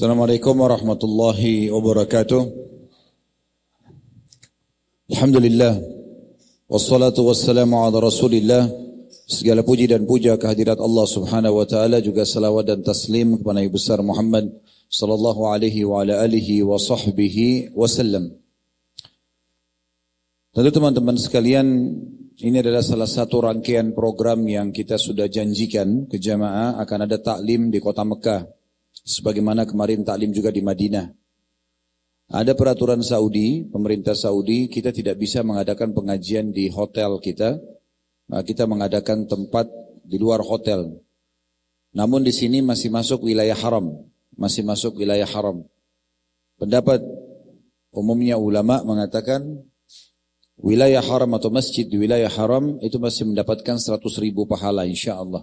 Assalamualaikum warahmatullahi wabarakatuh. Alhamdulillah. Wassalatu wassalamu ala rasulillah. Segala puji dan puja kehadirat Allah subhanahu wa ta'ala. Juga salawat dan taslim kepada Nabi besar Muhammad sallallahu alaihi wa ala alihi wa sahbihi wasallam. Tentu teman-teman sekalian, ini adalah salah satu rangkaian program yang kita sudah janjikan ke jamaah akan ada taklim di kota Mekah sebagaimana kemarin taklim juga di Madinah. Ada peraturan Saudi, pemerintah Saudi, kita tidak bisa mengadakan pengajian di hotel kita. Nah, kita mengadakan tempat di luar hotel. Namun di sini masih masuk wilayah haram, masih masuk wilayah haram. Pendapat umumnya ulama mengatakan wilayah haram atau masjid di wilayah haram itu masih mendapatkan 100 ribu pahala insya Allah.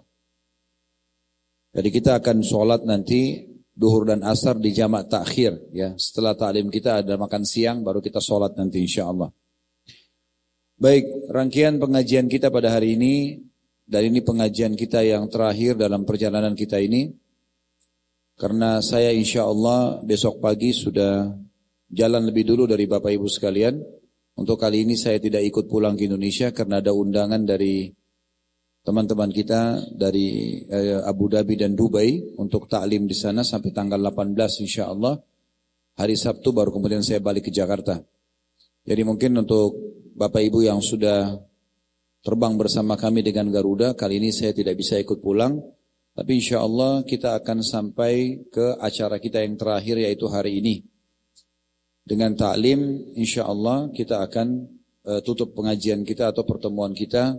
Jadi kita akan sholat nanti duhur dan asar di jamak takhir ya. Setelah taklim kita ada makan siang baru kita sholat nanti insya Allah. Baik, rangkaian pengajian kita pada hari ini dan ini pengajian kita yang terakhir dalam perjalanan kita ini. Karena saya insya Allah besok pagi sudah jalan lebih dulu dari Bapak Ibu sekalian. Untuk kali ini saya tidak ikut pulang ke Indonesia karena ada undangan dari teman-teman kita dari eh, Abu Dhabi dan Dubai untuk taklim di sana sampai tanggal 18 insya Allah. Hari Sabtu baru kemudian saya balik ke Jakarta. Jadi mungkin untuk Bapak Ibu yang sudah terbang bersama kami dengan Garuda, kali ini saya tidak bisa ikut pulang. Tapi insya Allah kita akan sampai ke acara kita yang terakhir yaitu hari ini. Dengan taklim insya Allah kita akan uh, tutup pengajian kita atau pertemuan kita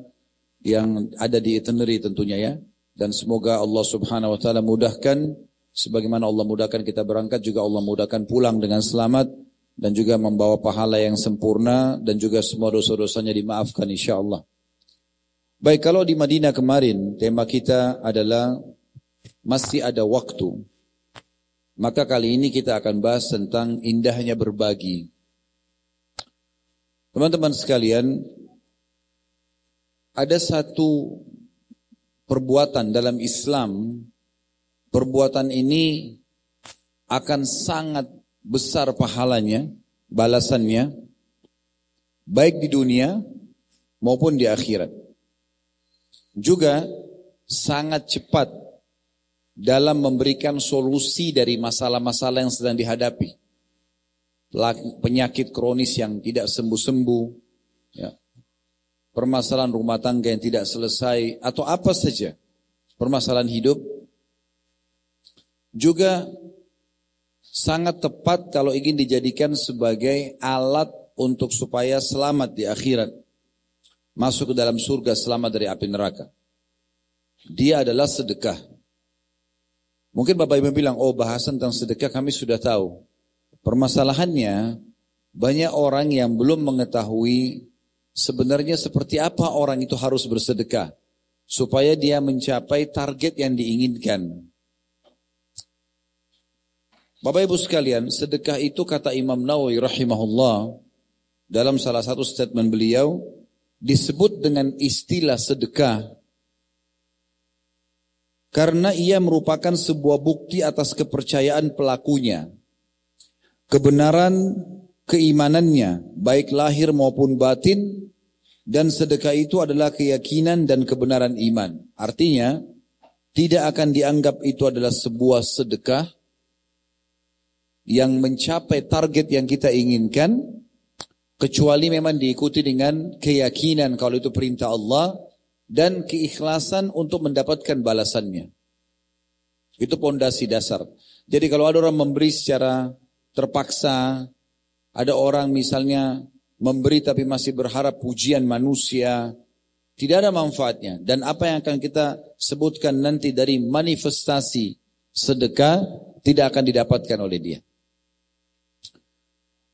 yang ada di itinerary tentunya ya. Dan semoga Allah subhanahu wa ta'ala mudahkan, sebagaimana Allah mudahkan kita berangkat, juga Allah mudahkan pulang dengan selamat, dan juga membawa pahala yang sempurna, dan juga semua dosa-dosanya dimaafkan insya Allah. Baik, kalau di Madinah kemarin, tema kita adalah masih ada waktu. Maka kali ini kita akan bahas tentang indahnya berbagi. Teman-teman sekalian, ada satu perbuatan dalam Islam, perbuatan ini akan sangat besar pahalanya, balasannya, baik di dunia maupun di akhirat. Juga sangat cepat dalam memberikan solusi dari masalah-masalah yang sedang dihadapi. Penyakit kronis yang tidak sembuh-sembuh, permasalahan rumah tangga yang tidak selesai, atau apa saja permasalahan hidup, juga sangat tepat kalau ingin dijadikan sebagai alat untuk supaya selamat di akhirat. Masuk ke dalam surga selamat dari api neraka. Dia adalah sedekah. Mungkin Bapak Ibu bilang, oh bahasan tentang sedekah kami sudah tahu. Permasalahannya, banyak orang yang belum mengetahui sebenarnya seperti apa orang itu harus bersedekah supaya dia mencapai target yang diinginkan. Bapak Ibu sekalian, sedekah itu kata Imam Nawawi rahimahullah dalam salah satu statement beliau disebut dengan istilah sedekah karena ia merupakan sebuah bukti atas kepercayaan pelakunya. Kebenaran keimanannya, baik lahir maupun batin, dan sedekah itu adalah keyakinan dan kebenaran iman. Artinya, tidak akan dianggap itu adalah sebuah sedekah yang mencapai target yang kita inginkan, kecuali memang diikuti dengan keyakinan kalau itu perintah Allah, dan keikhlasan untuk mendapatkan balasannya. Itu pondasi dasar. Jadi kalau ada orang memberi secara terpaksa, ada orang misalnya memberi tapi masih berharap pujian manusia, tidak ada manfaatnya. Dan apa yang akan kita sebutkan nanti dari manifestasi sedekah tidak akan didapatkan oleh dia.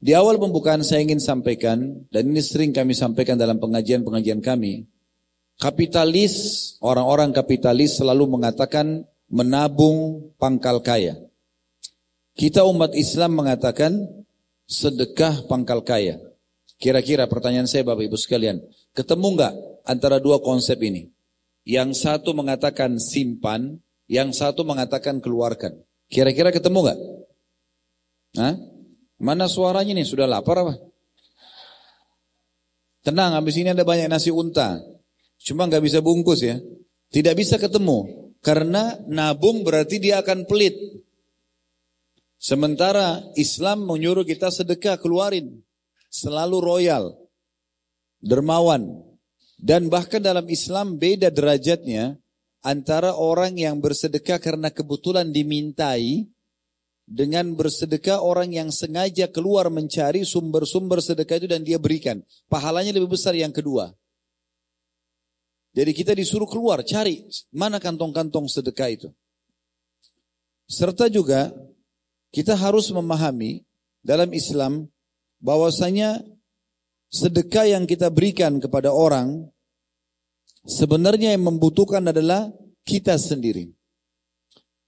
Di awal pembukaan saya ingin sampaikan, dan ini sering kami sampaikan dalam pengajian-pengajian kami, kapitalis, orang-orang kapitalis selalu mengatakan menabung pangkal kaya. Kita umat Islam mengatakan sedekah pangkal kaya. Kira-kira pertanyaan saya Bapak Ibu sekalian, ketemu nggak antara dua konsep ini? Yang satu mengatakan simpan, yang satu mengatakan keluarkan. Kira-kira ketemu nggak? Hah? Mana suaranya nih? Sudah lapar apa? Tenang, habis ini ada banyak nasi unta. Cuma nggak bisa bungkus ya. Tidak bisa ketemu. Karena nabung berarti dia akan pelit. Sementara Islam menyuruh kita sedekah keluarin. Selalu royal. Dermawan. Dan bahkan dalam Islam beda derajatnya antara orang yang bersedekah karena kebetulan dimintai dengan bersedekah orang yang sengaja keluar mencari sumber-sumber sedekah itu dan dia berikan. Pahalanya lebih besar yang kedua. Jadi kita disuruh keluar cari mana kantong-kantong sedekah itu. Serta juga kita harus memahami dalam Islam bahwasanya sedekah yang kita berikan kepada orang sebenarnya yang membutuhkan adalah kita sendiri.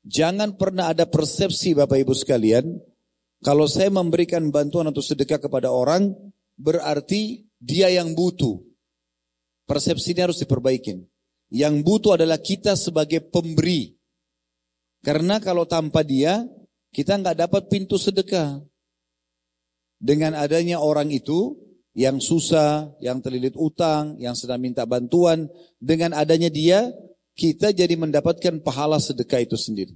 Jangan pernah ada persepsi Bapak Ibu sekalian, kalau saya memberikan bantuan atau sedekah kepada orang, berarti dia yang butuh. Persepsi ini harus diperbaikin. Yang butuh adalah kita sebagai pemberi. Karena kalau tanpa dia, kita nggak dapat pintu sedekah. Dengan adanya orang itu, yang susah, yang terlilit utang, yang sedang minta bantuan, dengan adanya dia, kita jadi mendapatkan pahala sedekah itu sendiri.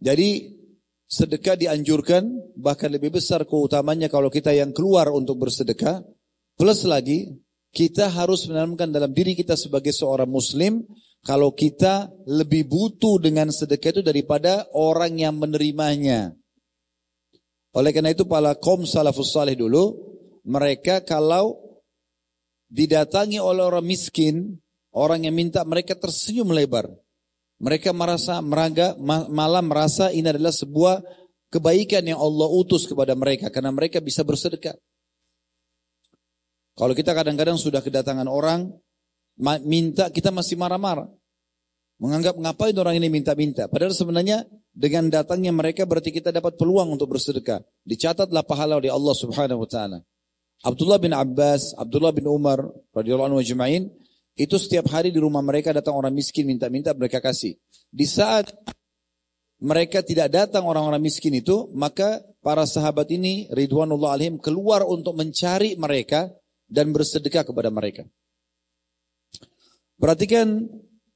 Jadi sedekah dianjurkan bahkan lebih besar keutamanya kalau kita yang keluar untuk bersedekah. Plus lagi kita harus menanamkan dalam diri kita sebagai seorang muslim kalau kita lebih butuh dengan sedekah itu daripada orang yang menerimanya. Oleh karena itu para kaum salafus salih dulu mereka kalau didatangi oleh orang miskin Orang yang minta mereka tersenyum lebar. Mereka merasa meraga, malah merasa ini adalah sebuah kebaikan yang Allah utus kepada mereka karena mereka bisa bersedekah. Kalau kita kadang-kadang sudah kedatangan orang minta kita masih marah-marah. Menganggap ngapain orang ini minta-minta. Padahal sebenarnya dengan datangnya mereka berarti kita dapat peluang untuk bersedekah. Dicatatlah pahala oleh Allah Subhanahu wa taala. Abdullah bin Abbas, Abdullah bin Umar radhiyallahu anhu ajma'in itu setiap hari di rumah mereka datang orang miskin minta-minta mereka kasih. Di saat mereka tidak datang orang-orang miskin itu, maka para sahabat ini Ridwanullah alaihim keluar untuk mencari mereka dan bersedekah kepada mereka. Perhatikan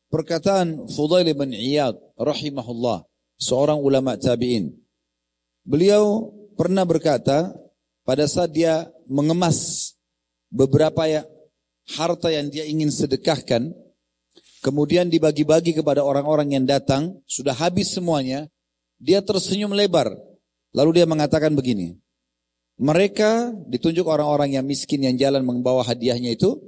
perkataan Fudail bin Iyad rahimahullah, seorang ulama tabi'in. Beliau pernah berkata pada saat dia mengemas beberapa ya harta yang dia ingin sedekahkan, kemudian dibagi-bagi kepada orang-orang yang datang, sudah habis semuanya, dia tersenyum lebar. Lalu dia mengatakan begini, mereka ditunjuk orang-orang yang miskin yang jalan membawa hadiahnya itu,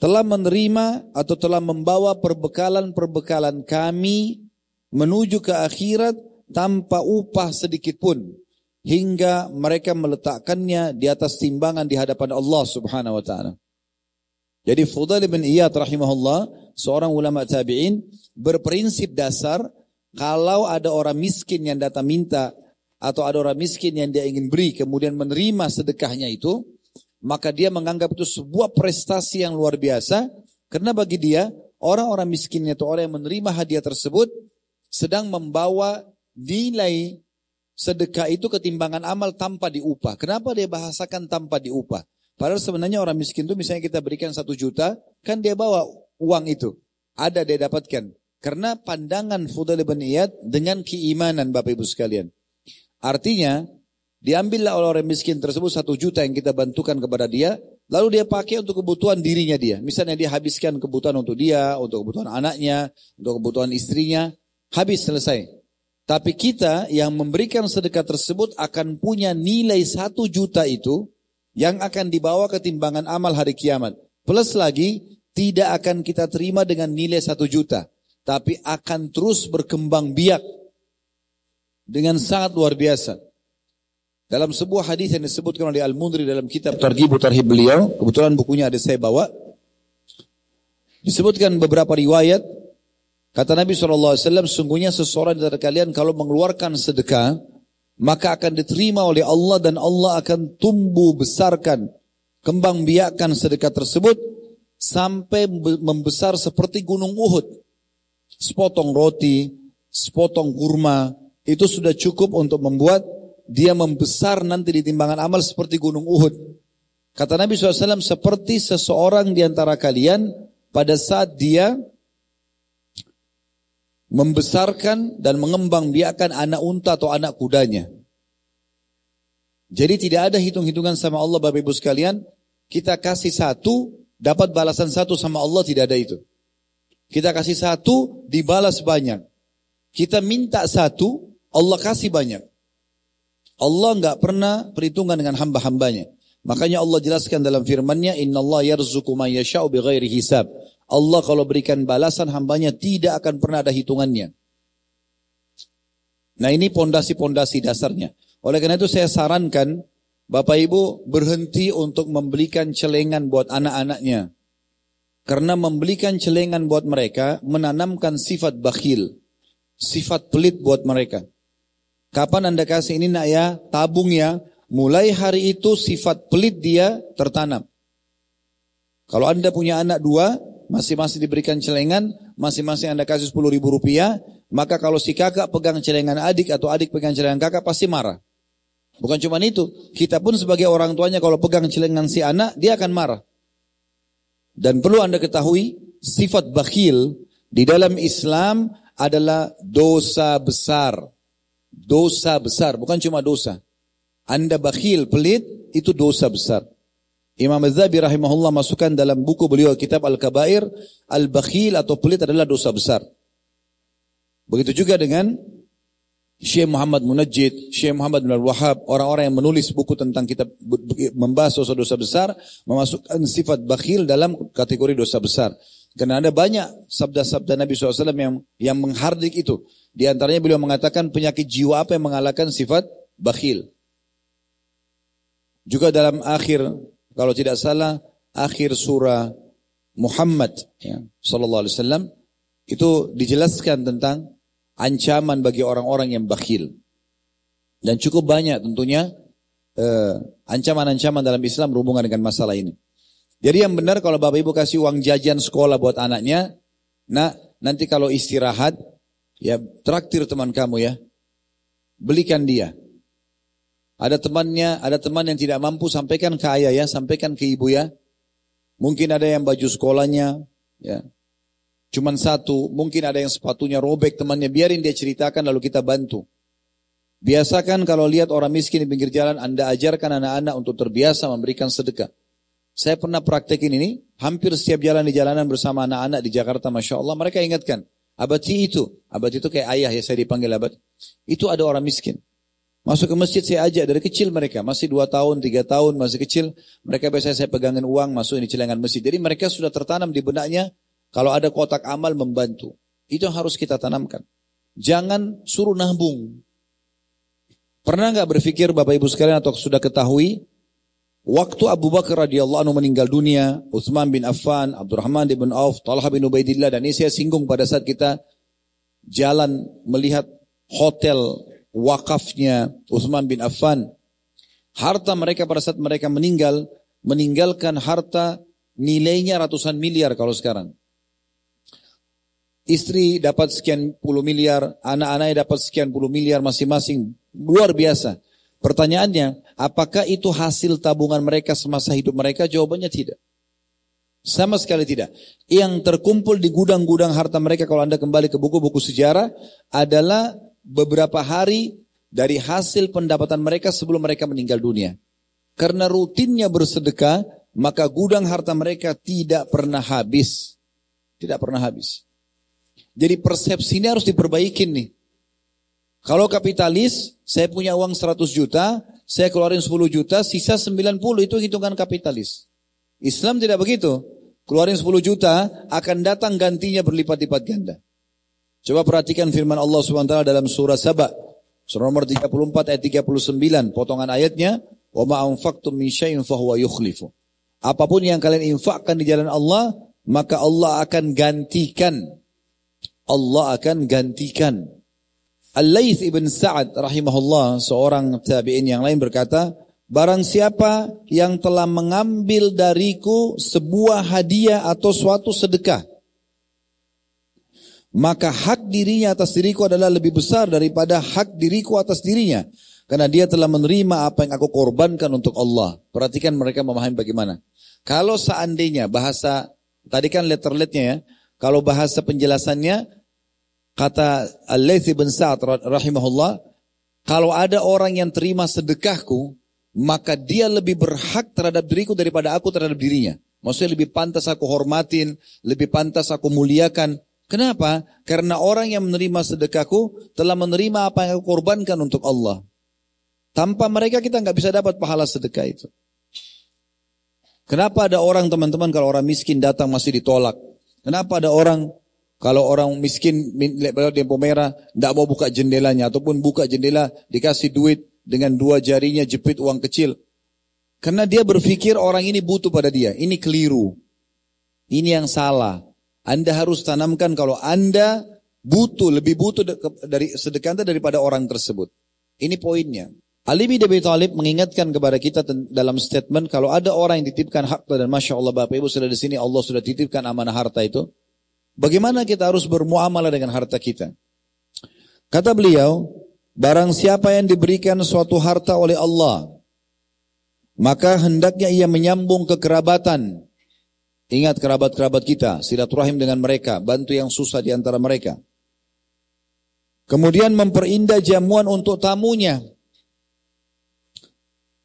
telah menerima atau telah membawa perbekalan-perbekalan kami menuju ke akhirat tanpa upah sedikit pun hingga mereka meletakkannya di atas timbangan di hadapan Allah Subhanahu wa taala. Jadi Fudail bin Iyad rahimahullah, seorang ulama tabi'in, berprinsip dasar kalau ada orang miskin yang datang minta atau ada orang miskin yang dia ingin beri kemudian menerima sedekahnya itu, maka dia menganggap itu sebuah prestasi yang luar biasa karena bagi dia orang-orang miskin itu orang yang menerima hadiah tersebut sedang membawa nilai sedekah itu ketimbangan amal tanpa diupah. Kenapa dia bahasakan tanpa diupah? Padahal sebenarnya orang miskin itu misalnya kita berikan satu juta, kan dia bawa uang itu. Ada dia dapatkan. Karena pandangan Fudail bin Iyad dengan keimanan Bapak Ibu sekalian. Artinya, diambillah oleh orang miskin tersebut satu juta yang kita bantukan kepada dia, lalu dia pakai untuk kebutuhan dirinya dia. Misalnya dia habiskan kebutuhan untuk dia, untuk kebutuhan anaknya, untuk kebutuhan istrinya, habis selesai. Tapi kita yang memberikan sedekah tersebut akan punya nilai satu juta itu, yang akan dibawa ke timbangan amal hari kiamat. Plus lagi, tidak akan kita terima dengan nilai satu juta. Tapi akan terus berkembang biak. Dengan sangat luar biasa. Dalam sebuah hadis yang disebutkan oleh Al-Mundri dalam kitab Targhib Tarhib beliau, kebetulan bukunya ada saya bawa. Disebutkan beberapa riwayat, kata Nabi SAW, sungguhnya seseorang dari kalian kalau mengeluarkan sedekah, maka akan diterima oleh Allah dan Allah akan tumbuh besarkan, kembang biakkan sedekah tersebut sampai membesar seperti gunung Uhud. Sepotong roti, sepotong kurma, itu sudah cukup untuk membuat dia membesar nanti di timbangan amal seperti gunung Uhud. Kata Nabi SAW, seperti seseorang di antara kalian pada saat dia membesarkan dan mengembang biakan anak unta atau anak kudanya. Jadi tidak ada hitung-hitungan sama Allah Bapak Ibu sekalian. Kita kasih satu, dapat balasan satu sama Allah tidak ada itu. Kita kasih satu, dibalas banyak. Kita minta satu, Allah kasih banyak. Allah nggak pernah perhitungan dengan hamba-hambanya. Makanya Allah jelaskan dalam firman-Nya, Inna Allah yarzuku man yasha'u bighairi hisab. Allah kalau berikan balasan hambanya tidak akan pernah ada hitungannya. Nah ini pondasi-pondasi dasarnya. Oleh karena itu saya sarankan Bapak Ibu berhenti untuk membelikan celengan buat anak-anaknya. Karena membelikan celengan buat mereka menanamkan sifat bakhil. Sifat pelit buat mereka. Kapan anda kasih ini nak ya, tabung ya. Mulai hari itu sifat pelit dia tertanam. Kalau anda punya anak dua, masing-masing diberikan celengan, masing-masing anda kasih 10 ribu rupiah, maka kalau si kakak pegang celengan adik atau adik pegang celengan kakak pasti marah. Bukan cuma itu, kita pun sebagai orang tuanya kalau pegang celengan si anak, dia akan marah. Dan perlu anda ketahui, sifat bakhil di dalam Islam adalah dosa besar. Dosa besar, bukan cuma dosa. Anda bakhil, pelit, itu dosa besar. Imam Az-Zabi rahimahullah masukkan dalam buku beliau kitab Al-Kabair, Al-Bakhil atau pelit adalah dosa besar. Begitu juga dengan Syekh Muhammad Munajjid, Syekh Muhammad bin Al-Wahhab, orang-orang yang menulis buku tentang kitab membahas dosa-dosa besar, memasukkan sifat bakhil dalam kategori dosa besar. Karena ada banyak sabda-sabda Nabi SAW yang yang menghardik itu. Di antaranya beliau mengatakan penyakit jiwa apa yang mengalahkan sifat bakhil. Juga dalam akhir, kalau tidak salah, akhir surah Muhammad ya, Sallallahu Alaihi Wasallam itu dijelaskan tentang ancaman bagi orang-orang yang bakhil. Dan cukup banyak tentunya eh, ancaman-ancaman dalam Islam berhubungan dengan masalah ini. Jadi yang benar kalau Bapak Ibu kasih uang jajan sekolah buat anaknya, nah nanti kalau istirahat, ya traktir teman kamu ya, belikan dia. Ada temannya, ada teman yang tidak mampu, sampaikan ke ayah ya, sampaikan ke ibu ya. Mungkin ada yang baju sekolahnya, ya, cuman satu, mungkin ada yang sepatunya robek temannya, biarin dia ceritakan lalu kita bantu. Biasakan kalau lihat orang miskin di pinggir jalan, Anda ajarkan anak-anak untuk terbiasa memberikan sedekah. Saya pernah praktekin ini, hampir setiap jalan di jalanan bersama anak-anak di Jakarta, Masya Allah, mereka ingatkan, abadi itu, abadi itu kayak ayah ya saya dipanggil abad. Itu ada orang miskin. Masuk ke masjid saya ajak dari kecil mereka, masih dua tahun, tiga tahun, masih kecil. Mereka biasanya saya pegangin uang, masuk di celengan masjid. Jadi mereka sudah tertanam di benaknya, kalau ada kotak amal membantu. Itu yang harus kita tanamkan. Jangan suruh nabung. Pernah nggak berpikir Bapak Ibu sekalian atau sudah ketahui Waktu Abu Bakar radhiyallahu anhu meninggal dunia, Utsman bin Affan, Abdurrahman bin Auf, Talha bin Ubaidillah dan ini saya singgung pada saat kita jalan melihat hotel wakafnya Utsman bin Affan. Harta mereka pada saat mereka meninggal, meninggalkan harta nilainya ratusan miliar kalau sekarang. Istri dapat sekian puluh miliar, anak-anaknya dapat sekian puluh miliar masing-masing. Luar biasa. Pertanyaannya, apakah itu hasil tabungan mereka semasa hidup mereka? Jawabannya tidak. Sama sekali tidak. Yang terkumpul di gudang-gudang harta mereka kalau Anda kembali ke buku-buku sejarah adalah beberapa hari dari hasil pendapatan mereka sebelum mereka meninggal dunia. Karena rutinnya bersedekah, maka gudang harta mereka tidak pernah habis. Tidak pernah habis. Jadi persepsi ini harus diperbaikin nih. Kalau kapitalis, saya punya uang 100 juta, saya keluarin 10 juta, sisa 90 itu hitungan kapitalis. Islam tidak begitu. Keluarin 10 juta, akan datang gantinya berlipat-lipat ganda. Coba perhatikan firman Allah SWT dalam surah Saba. Surah nomor 34 ayat 39. Potongan ayatnya. Wa ma'anfaktum min syai'in fahuwa yukhlifu. Apa pun yang kalian infakkan di jalan Allah, maka Allah akan gantikan. Allah akan gantikan. Al-Layth ibn Sa'ad rahimahullah seorang tabi'in yang lain berkata, Barang siapa yang telah mengambil dariku sebuah hadiah atau suatu sedekah. maka hak dirinya atas diriku adalah lebih besar daripada hak diriku atas dirinya. Karena dia telah menerima apa yang aku korbankan untuk Allah. Perhatikan mereka memahami bagaimana. Kalau seandainya bahasa, tadi kan letter-letternya ya, kalau bahasa penjelasannya, kata Al-Laythi bin Sa'ad rahimahullah, kalau ada orang yang terima sedekahku, maka dia lebih berhak terhadap diriku daripada aku terhadap dirinya. Maksudnya lebih pantas aku hormatin, lebih pantas aku muliakan. Kenapa? Karena orang yang menerima sedekahku telah menerima apa yang aku korbankan untuk Allah. Tanpa mereka kita nggak bisa dapat pahala sedekah itu. Kenapa ada orang teman-teman kalau orang miskin datang masih ditolak? Kenapa ada orang kalau orang miskin lewat di merah tidak mau buka jendelanya ataupun buka jendela dikasih duit dengan dua jarinya jepit uang kecil. Karena dia berpikir orang ini butuh pada dia. Ini keliru. Ini yang salah. Anda harus tanamkan kalau Anda butuh, lebih butuh dari sedekah daripada orang tersebut. Ini poinnya. Ali bin Abi Thalib mengingatkan kepada kita dalam statement kalau ada orang yang titipkan harta dan masya Allah Bapak Ibu sudah di sini Allah sudah titipkan amanah harta itu. Bagaimana kita harus bermuamalah dengan harta kita? Kata beliau, barang siapa yang diberikan suatu harta oleh Allah, maka hendaknya ia menyambung kekerabatan Ingat kerabat-kerabat kita, silaturahim dengan mereka, bantu yang susah di antara mereka. Kemudian memperindah jamuan untuk tamunya.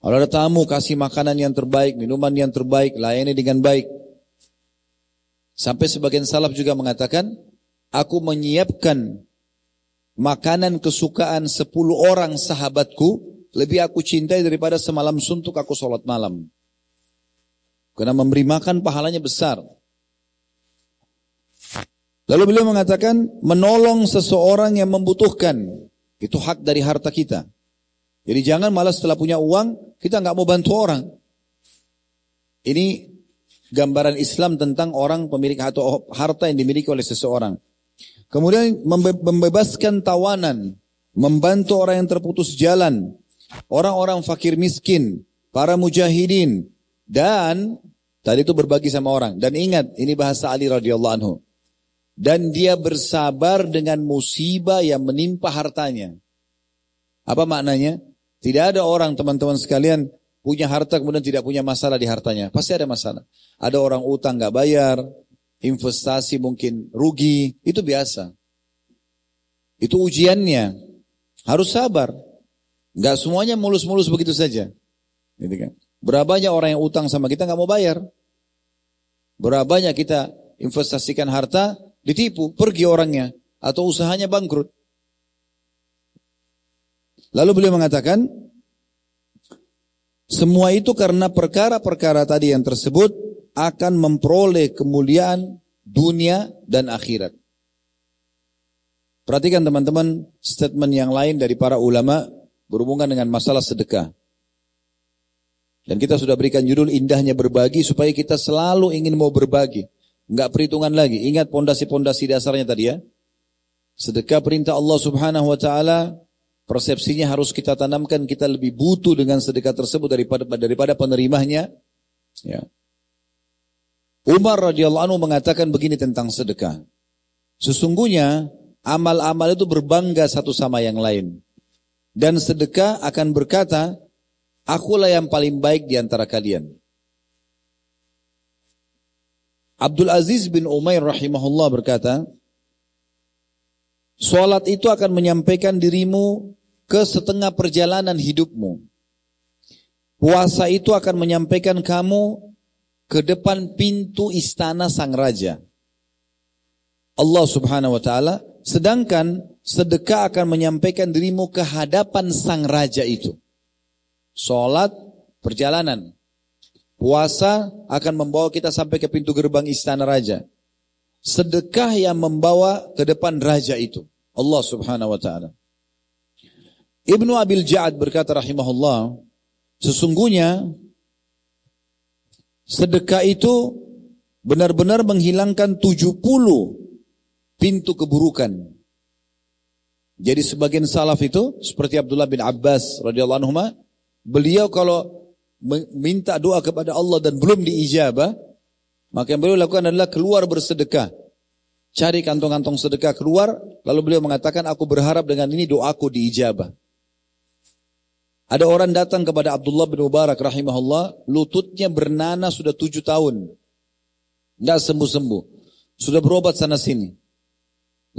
Kalau ada tamu, kasih makanan yang terbaik, minuman yang terbaik, layani dengan baik. Sampai sebagian salaf juga mengatakan, aku menyiapkan makanan kesukaan sepuluh orang sahabatku, lebih aku cintai daripada semalam suntuk aku sholat malam. Karena memberi makan pahalanya besar. Lalu beliau mengatakan menolong seseorang yang membutuhkan. Itu hak dari harta kita. Jadi jangan malah setelah punya uang kita nggak mau bantu orang. Ini gambaran Islam tentang orang pemilik harta yang dimiliki oleh seseorang. Kemudian membebaskan tawanan, membantu orang yang terputus jalan, orang-orang fakir miskin, para mujahidin, dan tadi itu berbagi sama orang. Dan ingat, ini bahasa Ali radhiyallahu anhu. Dan dia bersabar dengan musibah yang menimpa hartanya. Apa maknanya? Tidak ada orang teman-teman sekalian punya harta kemudian tidak punya masalah di hartanya. Pasti ada masalah. Ada orang utang nggak bayar, investasi mungkin rugi, itu biasa. Itu ujiannya. Harus sabar. Nggak semuanya mulus-mulus begitu saja. Gitu kan. Berapa banyak orang yang utang sama kita nggak mau bayar. Berapa banyak kita investasikan harta, ditipu, pergi orangnya. Atau usahanya bangkrut. Lalu beliau mengatakan, semua itu karena perkara-perkara tadi yang tersebut akan memperoleh kemuliaan dunia dan akhirat. Perhatikan teman-teman statement yang lain dari para ulama berhubungan dengan masalah sedekah. Dan kita sudah berikan judul indahnya berbagi supaya kita selalu ingin mau berbagi. Enggak perhitungan lagi. Ingat pondasi-pondasi dasarnya tadi ya. Sedekah perintah Allah subhanahu wa ta'ala. Persepsinya harus kita tanamkan. Kita lebih butuh dengan sedekah tersebut daripada daripada penerimanya. Ya. Umar radhiyallahu anhu mengatakan begini tentang sedekah. Sesungguhnya amal-amal itu berbangga satu sama yang lain. Dan sedekah akan berkata, Akulah yang paling baik di antara kalian. Abdul Aziz bin Umair rahimahullah berkata, Salat itu akan menyampaikan dirimu ke setengah perjalanan hidupmu. Puasa itu akan menyampaikan kamu ke depan pintu istana sang raja. Allah subhanahu wa ta'ala. Sedangkan sedekah akan menyampaikan dirimu ke hadapan sang raja itu. Sholat perjalanan. Puasa akan membawa kita sampai ke pintu gerbang istana raja. Sedekah yang membawa ke depan raja itu. Allah subhanahu wa ta'ala. Ibnu Abil Ja'ad berkata rahimahullah. Sesungguhnya sedekah itu benar-benar menghilangkan 70 pintu keburukan. Jadi sebagian salaf itu seperti Abdullah bin Abbas radhiyallahu anhu Beliau kalau minta doa kepada Allah dan belum diijabah, maka yang beliau lakukan adalah keluar bersedekah. cari kantong-kantong sedekah keluar, lalu beliau mengatakan, aku berharap dengan ini doaku diijabah. Ada orang datang kepada Abdullah bin Mubarak rahimahullah, lututnya bernanah sudah tujuh tahun. Tidak sembuh-sembuh. Sudah berobat sana sini.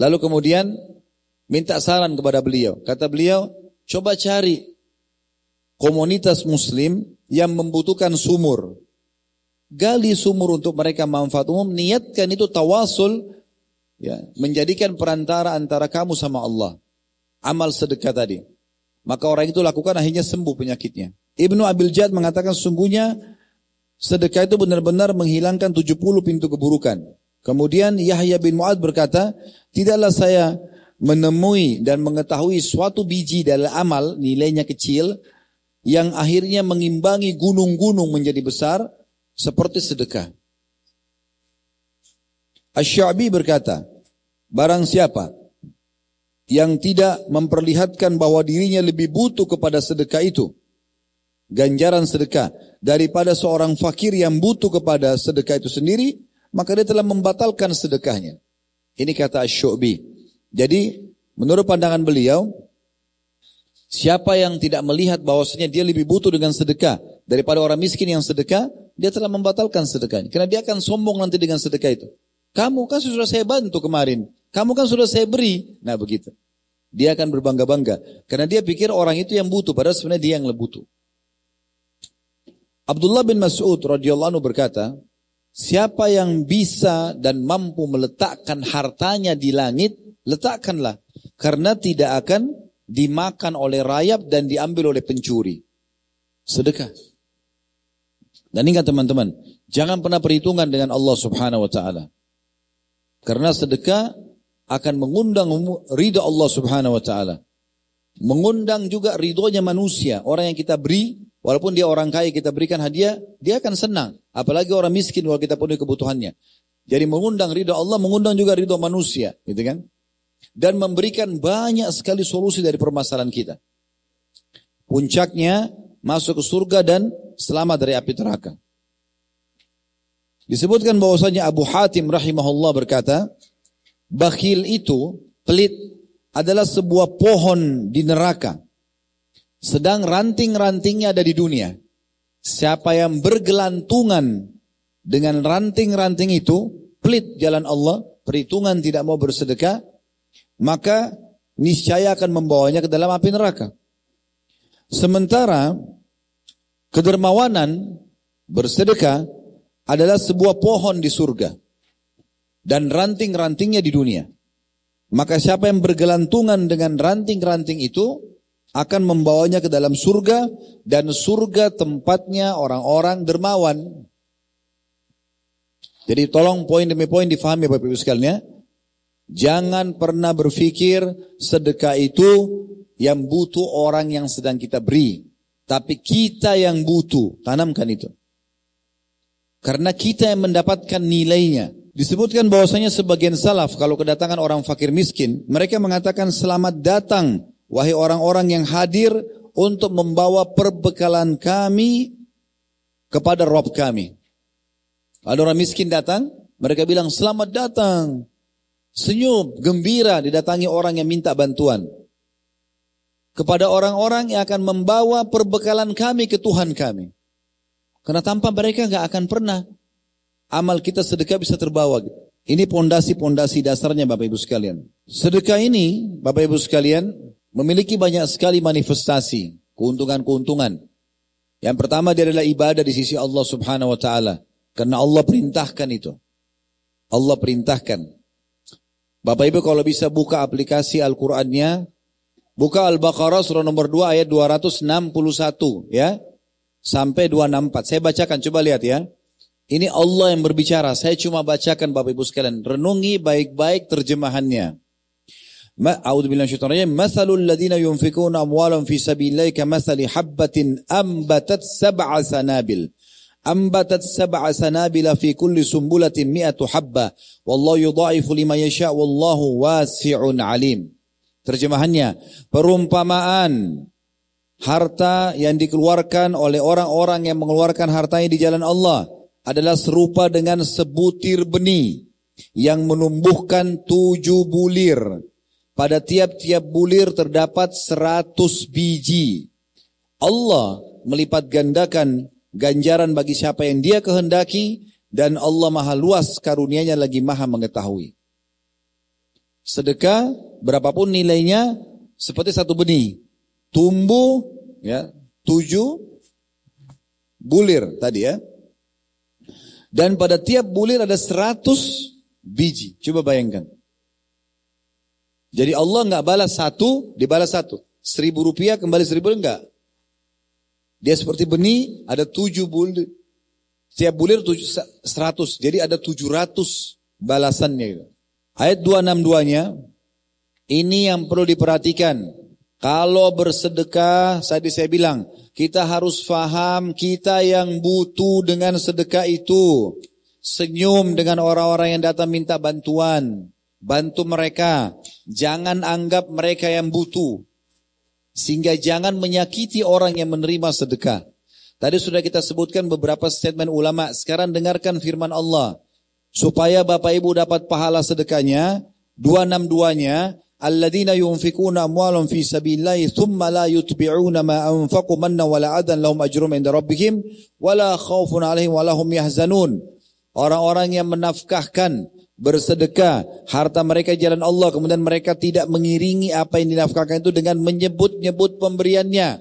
Lalu kemudian minta saran kepada beliau. Kata beliau, coba cari komunitas muslim yang membutuhkan sumur. Gali sumur untuk mereka manfaat umum, niatkan itu tawasul ya, menjadikan perantara antara kamu sama Allah. Amal sedekah tadi. Maka orang itu lakukan akhirnya sembuh penyakitnya. Ibnu Abil Jad mengatakan sungguhnya sedekah itu benar-benar menghilangkan 70 pintu keburukan. Kemudian Yahya bin Mu'ad berkata, tidaklah saya menemui dan mengetahui suatu biji dalam amal nilainya kecil yang akhirnya mengimbangi gunung-gunung menjadi besar seperti sedekah. Asy-Sya'bi berkata, barang siapa yang tidak memperlihatkan bahwa dirinya lebih butuh kepada sedekah itu, ganjaran sedekah daripada seorang fakir yang butuh kepada sedekah itu sendiri, maka dia telah membatalkan sedekahnya. Ini kata Asy-Syu'bi. Jadi, menurut pandangan beliau, siapa yang tidak melihat bahwasanya dia lebih butuh dengan sedekah daripada orang miskin yang sedekah, dia telah membatalkan sedekahnya. Karena dia akan sombong nanti dengan sedekah itu. Kamu kan sudah saya bantu kemarin. Kamu kan sudah saya beri. Nah begitu. Dia akan berbangga-bangga. Karena dia pikir orang itu yang butuh. Padahal sebenarnya dia yang lebih butuh. Abdullah bin Mas'ud radhiyallahu anhu berkata, siapa yang bisa dan mampu meletakkan hartanya di langit, letakkanlah. Karena tidak akan dimakan oleh rayap dan diambil oleh pencuri. Sedekah. Dan ingat teman-teman, jangan pernah perhitungan dengan Allah subhanahu wa ta'ala. Karena sedekah akan mengundang ridha Allah subhanahu wa ta'ala. Mengundang juga ridhonya manusia. Orang yang kita beri, walaupun dia orang kaya kita berikan hadiah, dia akan senang. Apalagi orang miskin kalau kita penuhi kebutuhannya. Jadi mengundang ridha Allah, mengundang juga ridha manusia. Gitu kan? Dan memberikan banyak sekali solusi dari permasalahan kita. Puncaknya masuk ke surga dan selamat dari api neraka. Disebutkan bahwasanya Abu Hatim rahimahullah berkata, bakhil itu, pelit, adalah sebuah pohon di neraka. Sedang ranting-rantingnya ada di dunia. Siapa yang bergelantungan dengan ranting-ranting itu, pelit jalan Allah, perhitungan tidak mau bersedekah, maka niscaya akan membawanya ke dalam api neraka. Sementara kedermawanan bersedekah adalah sebuah pohon di surga dan ranting-rantingnya di dunia. Maka siapa yang bergelantungan dengan ranting-ranting itu akan membawanya ke dalam surga dan surga tempatnya orang-orang dermawan. Jadi tolong poin demi poin difahami Bapak Ibu sekalian ya. Jangan pernah berpikir sedekah itu yang butuh orang yang sedang kita beri. Tapi kita yang butuh, tanamkan itu. Karena kita yang mendapatkan nilainya. Disebutkan bahwasanya sebagian salaf kalau kedatangan orang fakir miskin, mereka mengatakan selamat datang wahai orang-orang yang hadir untuk membawa perbekalan kami kepada Rob kami. Ada orang miskin datang, mereka bilang selamat datang. Senyum, gembira didatangi orang yang minta bantuan. Kepada orang-orang yang akan membawa perbekalan kami ke Tuhan kami. Karena tanpa mereka nggak akan pernah amal kita sedekah bisa terbawa. Ini pondasi-pondasi dasarnya Bapak Ibu sekalian. Sedekah ini Bapak Ibu sekalian memiliki banyak sekali manifestasi, keuntungan-keuntungan. Yang pertama dia adalah ibadah di sisi Allah Subhanahu wa taala karena Allah perintahkan itu. Allah perintahkan. Bapak Ibu kalau bisa buka aplikasi Al-Qur'annya, buka Al-Baqarah surah nomor 2 ayat 261 ya sampai 264. Saya bacakan, coba lihat ya. Ini Allah yang berbicara. Saya cuma bacakan Bapak Ibu sekalian. Renungi baik-baik terjemahannya. A'udzu billahi minasyaitonir rajim. Mathalul ladzina yunfikuna amwalan fi sabilillahi kamathali habbatin ambatat sab'a sanabil. Ambatat sab'a sanabila fi kulli sumbulatin mi'atu habba. Wallahu yudha'ifu liman yasha' wallahu wasi'un alim. Terjemahannya, perumpamaan harta yang dikeluarkan oleh orang-orang yang mengeluarkan hartanya di jalan Allah adalah serupa dengan sebutir benih yang menumbuhkan tujuh bulir. Pada tiap-tiap bulir terdapat seratus biji. Allah melipat gandakan ganjaran bagi siapa yang dia kehendaki dan Allah maha luas karunianya lagi maha mengetahui. Sedekah berapapun nilainya seperti satu benih. Tumbuh ya tujuh bulir tadi ya. Dan pada tiap bulir ada seratus biji. Coba bayangkan. Jadi Allah nggak balas satu, dibalas satu. Seribu rupiah kembali seribu enggak. Dia seperti benih, ada tujuh bulir. Setiap bulir tujuh, seratus. Jadi ada tujuh ratus balasannya. Ayat 262-nya, ini yang perlu diperhatikan. Kalau bersedekah, tadi saya bilang, kita harus faham kita yang butuh dengan sedekah itu. Senyum dengan orang-orang yang datang minta bantuan. Bantu mereka. Jangan anggap mereka yang butuh. Sehingga jangan menyakiti orang yang menerima sedekah. Tadi sudah kita sebutkan beberapa statement ulama. Sekarang dengarkan firman Allah. Supaya Bapak Ibu dapat pahala sedekahnya. 262-nya. Alladzina yunfikuna amwalum fi sabilillahi thumma la yutbi'una ma anfaqu manna wala adan lahum ajrum inda rabbihim wala khawfun alaihim wala hum yahzanun. Orang-orang yang menafkahkan bersedekah harta mereka jalan Allah kemudian mereka tidak mengiringi apa yang dinafkahkan itu dengan menyebut-nyebut pemberiannya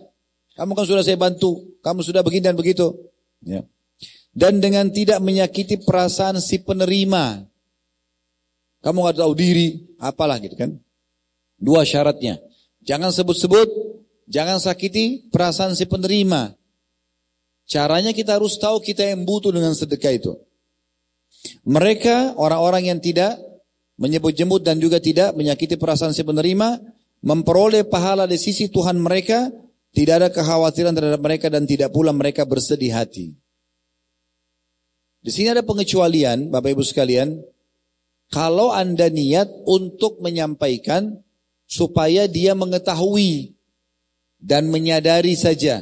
kamu kan sudah saya bantu kamu sudah begini dan begitu ya dan dengan tidak menyakiti perasaan si penerima. Kamu nggak tahu diri apalah gitu kan. Dua syaratnya. Jangan sebut-sebut jangan sakiti perasaan si penerima. Caranya kita harus tahu kita yang butuh dengan sedekah itu. Mereka orang-orang yang tidak menyebut-jemput dan juga tidak menyakiti perasaan si penerima, memperoleh pahala di sisi Tuhan mereka, tidak ada kekhawatiran terhadap mereka dan tidak pula mereka bersedih hati. Di sini ada pengecualian, Bapak Ibu sekalian, kalau Anda niat untuk menyampaikan supaya dia mengetahui dan menyadari saja,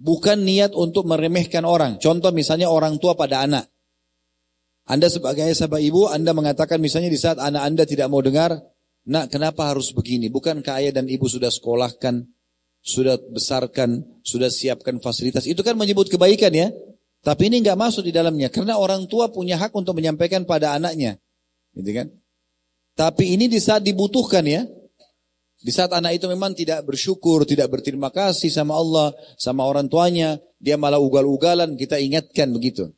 bukan niat untuk meremehkan orang. Contoh misalnya orang tua pada anak. Anda sebagai ayah sahabat ibu, Anda mengatakan misalnya di saat anak Anda tidak mau dengar, nak kenapa harus begini? Bukankah ayah dan ibu sudah sekolahkan, sudah besarkan, sudah siapkan fasilitas? Itu kan menyebut kebaikan ya. Tapi ini nggak masuk di dalamnya, karena orang tua punya hak untuk menyampaikan pada anaknya. Gitu kan? Tapi ini di saat dibutuhkan ya. Di saat anak itu memang tidak bersyukur, tidak berterima kasih sama Allah, sama orang tuanya, dia malah ugal-ugalan, kita ingatkan begitu.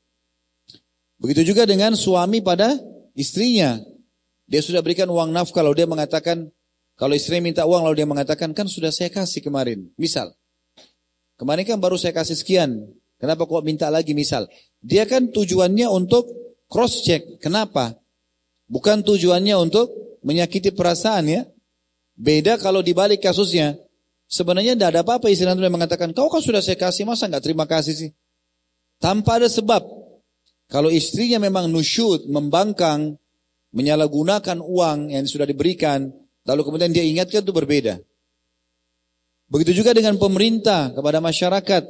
Begitu juga dengan suami pada istrinya. Dia sudah berikan uang nafkah, kalau dia mengatakan, kalau istri minta uang lalu dia mengatakan, kan sudah saya kasih kemarin. Misal, kemarin kan baru saya kasih sekian, kenapa kok minta lagi misal. Dia kan tujuannya untuk cross check, kenapa? Bukan tujuannya untuk menyakiti perasaan ya. Beda kalau dibalik kasusnya. Sebenarnya tidak ada apa-apa istri nanti mengatakan, kau kan sudah saya kasih, masa nggak terima kasih sih? Tanpa ada sebab. Kalau istrinya memang nusyud, membangkang, menyalahgunakan uang yang sudah diberikan, lalu kemudian dia ingatkan itu berbeda. Begitu juga dengan pemerintah kepada masyarakat.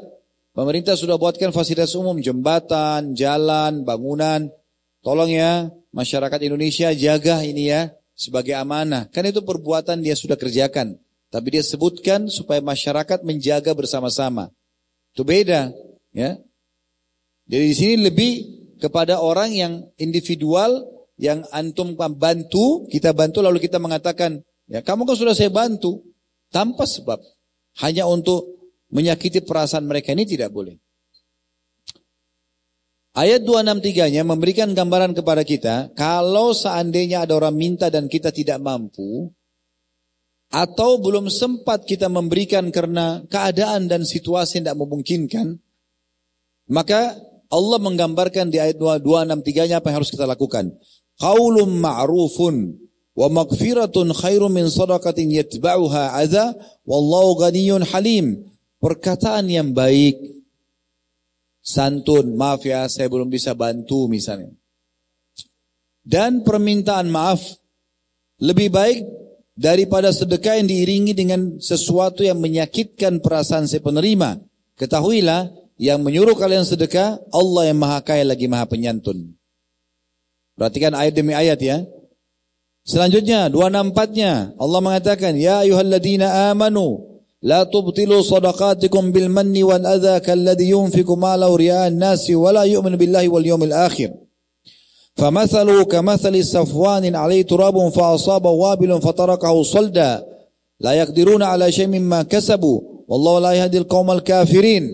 Pemerintah sudah buatkan fasilitas umum, jembatan, jalan, bangunan. Tolong ya, masyarakat Indonesia jaga ini ya, sebagai amanah. Kan itu perbuatan dia sudah kerjakan. Tapi dia sebutkan supaya masyarakat menjaga bersama-sama. Itu beda, ya. Jadi di sini lebih kepada orang yang individual yang antum bantu, kita bantu lalu kita mengatakan, ya kamu kan sudah saya bantu tanpa sebab. Hanya untuk menyakiti perasaan mereka ini tidak boleh. Ayat 263-nya memberikan gambaran kepada kita, kalau seandainya ada orang minta dan kita tidak mampu, atau belum sempat kita memberikan karena keadaan dan situasi tidak memungkinkan, maka Allah menggambarkan di ayat 263-nya apa yang harus kita lakukan. Qaulun ma'rufun wa maghfiratun khairum min sadaqatin yatba'uha adza wallahu ghaniyyun halim. Perkataan yang baik, santun, maaf ya saya belum bisa bantu misalnya. Dan permintaan maaf lebih baik daripada sedekah yang diiringi dengan sesuatu yang menyakitkan perasaan si penerima. Ketahuilah yang menyuruh kalian sedekah, Allah yang maha kaya lagi maha penyantun. Perhatikan ayat demi ayat ya. Selanjutnya 264-nya Allah mengatakan ya ayyuhalladzina amanu la tubtilu sadaqatikum bil manni wal adza kalladhi yunfiqu malahu riya'an nasi wa la yu'minu billahi wal yawmil akhir. فمثله كمثل صفوان عليه تراب فأصاب وابل فتركه صلدا لا يقدرون على شيء مما كسبوا والله لا يهدي القوم الكافرين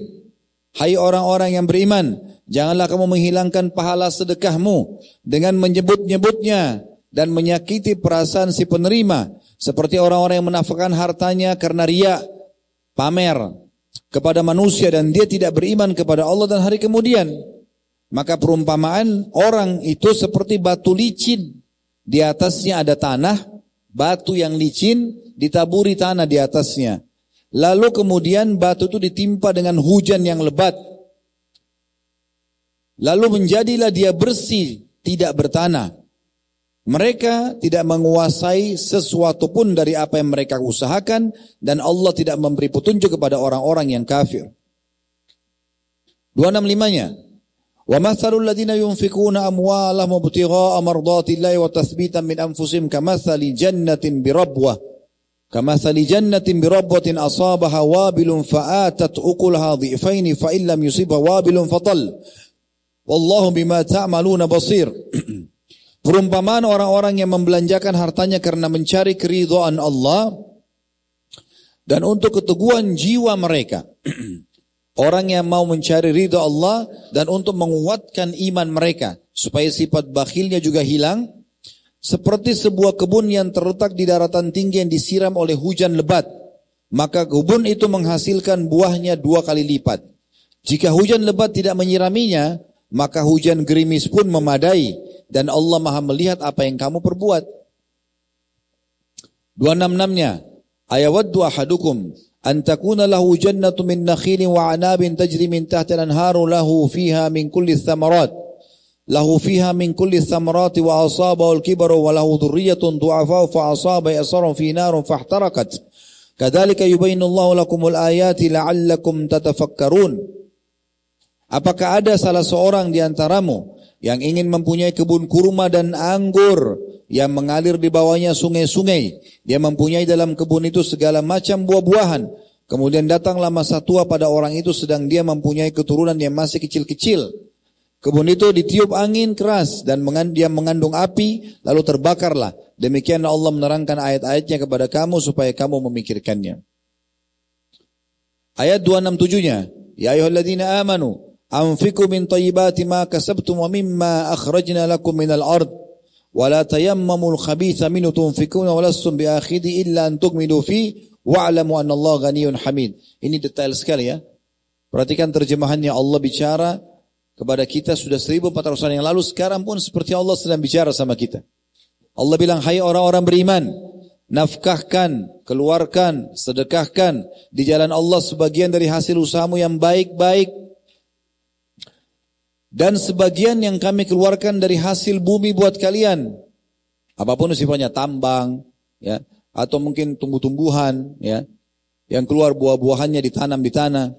Hai orang-orang yang beriman janganlah kamu menghilangkan pahala sedekahmu dengan menyebut-nyebutnya dan menyakiti perasaan si penerima seperti orang-orang yang menafkahkan hartanya karena ria pamer kepada manusia dan dia tidak beriman kepada Allah dan hari kemudian maka perumpamaan orang itu seperti batu licin. Di atasnya ada tanah batu yang licin ditaburi tanah di atasnya. Lalu kemudian batu itu ditimpa dengan hujan yang lebat. Lalu menjadilah dia bersih tidak bertanah mereka tidak menguasai sesuatu pun dari apa yang mereka usahakan dan Allah tidak memberi petunjuk kepada orang-orang yang kafir. 265-nya. Wa mathalul ladina yunfikuna amwalahum ibtigha'a mardatillahi wa tathbitan min kamathali jannatin birabwah kamathali jannatin birabwatin asabaha wabilun fa'atat ukulaha dhi'faini fa illam yusibha wabilun fatal wallahu bima basir Perumpamaan orang-orang yang membelanjakan hartanya karena mencari keridhaan Allah dan untuk keteguhan jiwa mereka. Orang yang mau mencari ridha Allah dan untuk menguatkan iman mereka supaya sifat bakhilnya juga hilang seperti sebuah kebun yang terletak di daratan tinggi yang disiram oleh hujan lebat maka kebun itu menghasilkan buahnya dua kali lipat jika hujan lebat tidak menyiraminya maka hujan gerimis pun memadai dan Allah Maha melihat apa yang kamu perbuat. 266-nya ayawaddu ahadukum an takuna lahu jannatu min nakhilin wa anabin tajri min tahti al-anharu lahu fiha min kulli thamarat. Min kulli thamarat wa asabahu al-kibaru wa lahu dhurriyyatun du'afa fa asaba yasarun fi narun fahtarakat. Yubayyinu Allahu lakumul ayati la'allakum tatafakkarun. Apakah ada salah seorang di antaramu yang ingin mempunyai kebun kurma dan anggur yang mengalir di bawahnya sungai-sungai. Dia mempunyai dalam kebun itu segala macam buah-buahan. Kemudian datanglah masa tua pada orang itu sedang dia mempunyai keturunan yang masih kecil-kecil. Kebun itu ditiup angin keras dan dia mengandung api lalu terbakarlah. Demikian Allah menerangkan ayat-ayatnya kepada kamu supaya kamu memikirkannya. Ayat 267-nya. Ya ayuhalladzina amanu Anfiku min tayyibati ma kasabtum wa mimma akhrajna lakum minal ard wa la tayammamul khabitha minhu tunfikuna wa lastum bi akhidi illa an tukmilu fi wa'lamu anna Allah ghaniyun hamid. Ini detail sekali ya. Perhatikan terjemahannya Allah bicara kepada kita sudah 1400 tahun yang lalu sekarang pun seperti Allah sedang bicara sama kita. Allah bilang hai orang-orang beriman nafkahkan, keluarkan, sedekahkan di jalan Allah sebagian dari hasil usahamu yang baik-baik dan sebagian yang kami keluarkan dari hasil bumi buat kalian. Apa pun sifatnya tambang, ya, atau mungkin tumbuh-tumbuhan, ya, yang keluar buah-buahannya ditanam di tanah.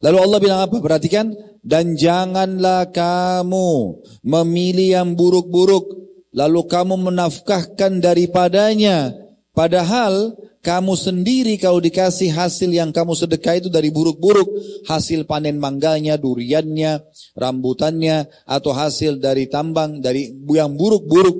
Lalu Allah bilang apa? Perhatikan. Dan janganlah kamu memilih yang buruk-buruk. Lalu kamu menafkahkan daripadanya. Padahal kamu sendiri kalau dikasih hasil yang kamu sedekah itu dari buruk-buruk, hasil panen mangganya, duriannya, rambutannya, atau hasil dari tambang, dari yang buruk-buruk,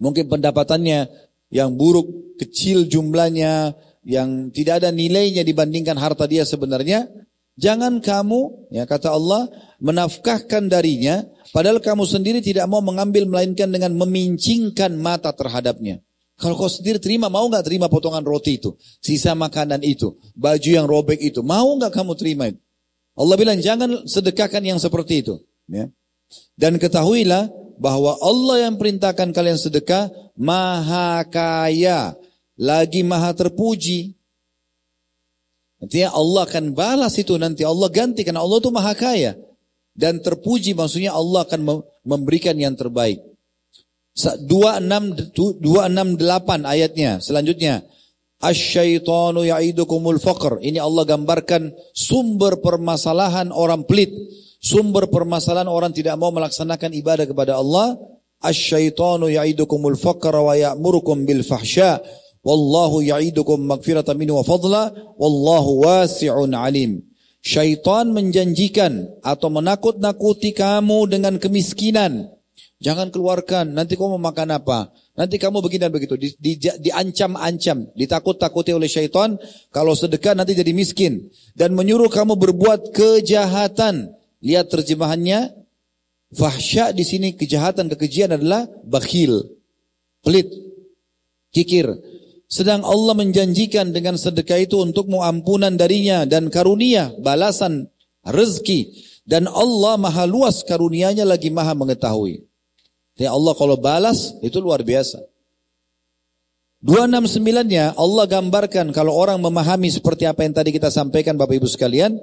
mungkin pendapatannya yang buruk, kecil jumlahnya, yang tidak ada nilainya dibandingkan harta dia sebenarnya, jangan kamu, ya kata Allah, menafkahkan darinya, padahal kamu sendiri tidak mau mengambil melainkan dengan memincingkan mata terhadapnya. Kalau kau sendiri terima, mau nggak terima potongan roti itu, sisa makanan itu, baju yang robek itu, mau nggak kamu terima itu? Allah bilang jangan sedekahkan yang seperti itu. Ya. Dan ketahuilah bahwa Allah yang perintahkan kalian sedekah maha kaya, lagi maha terpuji. Nantinya Allah akan balas itu nanti Allah ganti karena Allah itu maha kaya dan terpuji maksudnya Allah akan memberikan yang terbaik. 268 ayatnya selanjutnya. Asyaitonu ya'idukumul faqr. Ini Allah gambarkan sumber permasalahan orang pelit. Sumber permasalahan orang tidak mau melaksanakan ibadah kepada Allah. Asy-syaitanu ya'idukumul faqra wa ya'murukum bil fahsya. Wallahu ya'idukum magfiratan minhu wa fadla. Wallahu wasi'un alim. Syaitan menjanjikan atau menakut-nakuti kamu dengan kemiskinan. Jangan keluarkan, nanti kamu makan apa? Nanti kamu begini dan begitu. Di, di, diancam-ancam, ditakut-takuti oleh syaitan. Kalau sedekah nanti jadi miskin. Dan menyuruh kamu berbuat kejahatan. Lihat terjemahannya. Fahsya di sini kejahatan, kekejian adalah bakhil. Pelit. Kikir. Sedang Allah menjanjikan dengan sedekah itu untuk ampunan darinya dan karunia, balasan, rezeki. Dan Allah maha luas karunianya lagi maha mengetahui. Ya Allah kalau balas itu luar biasa. 269-nya Allah gambarkan kalau orang memahami seperti apa yang tadi kita sampaikan Bapak Ibu sekalian,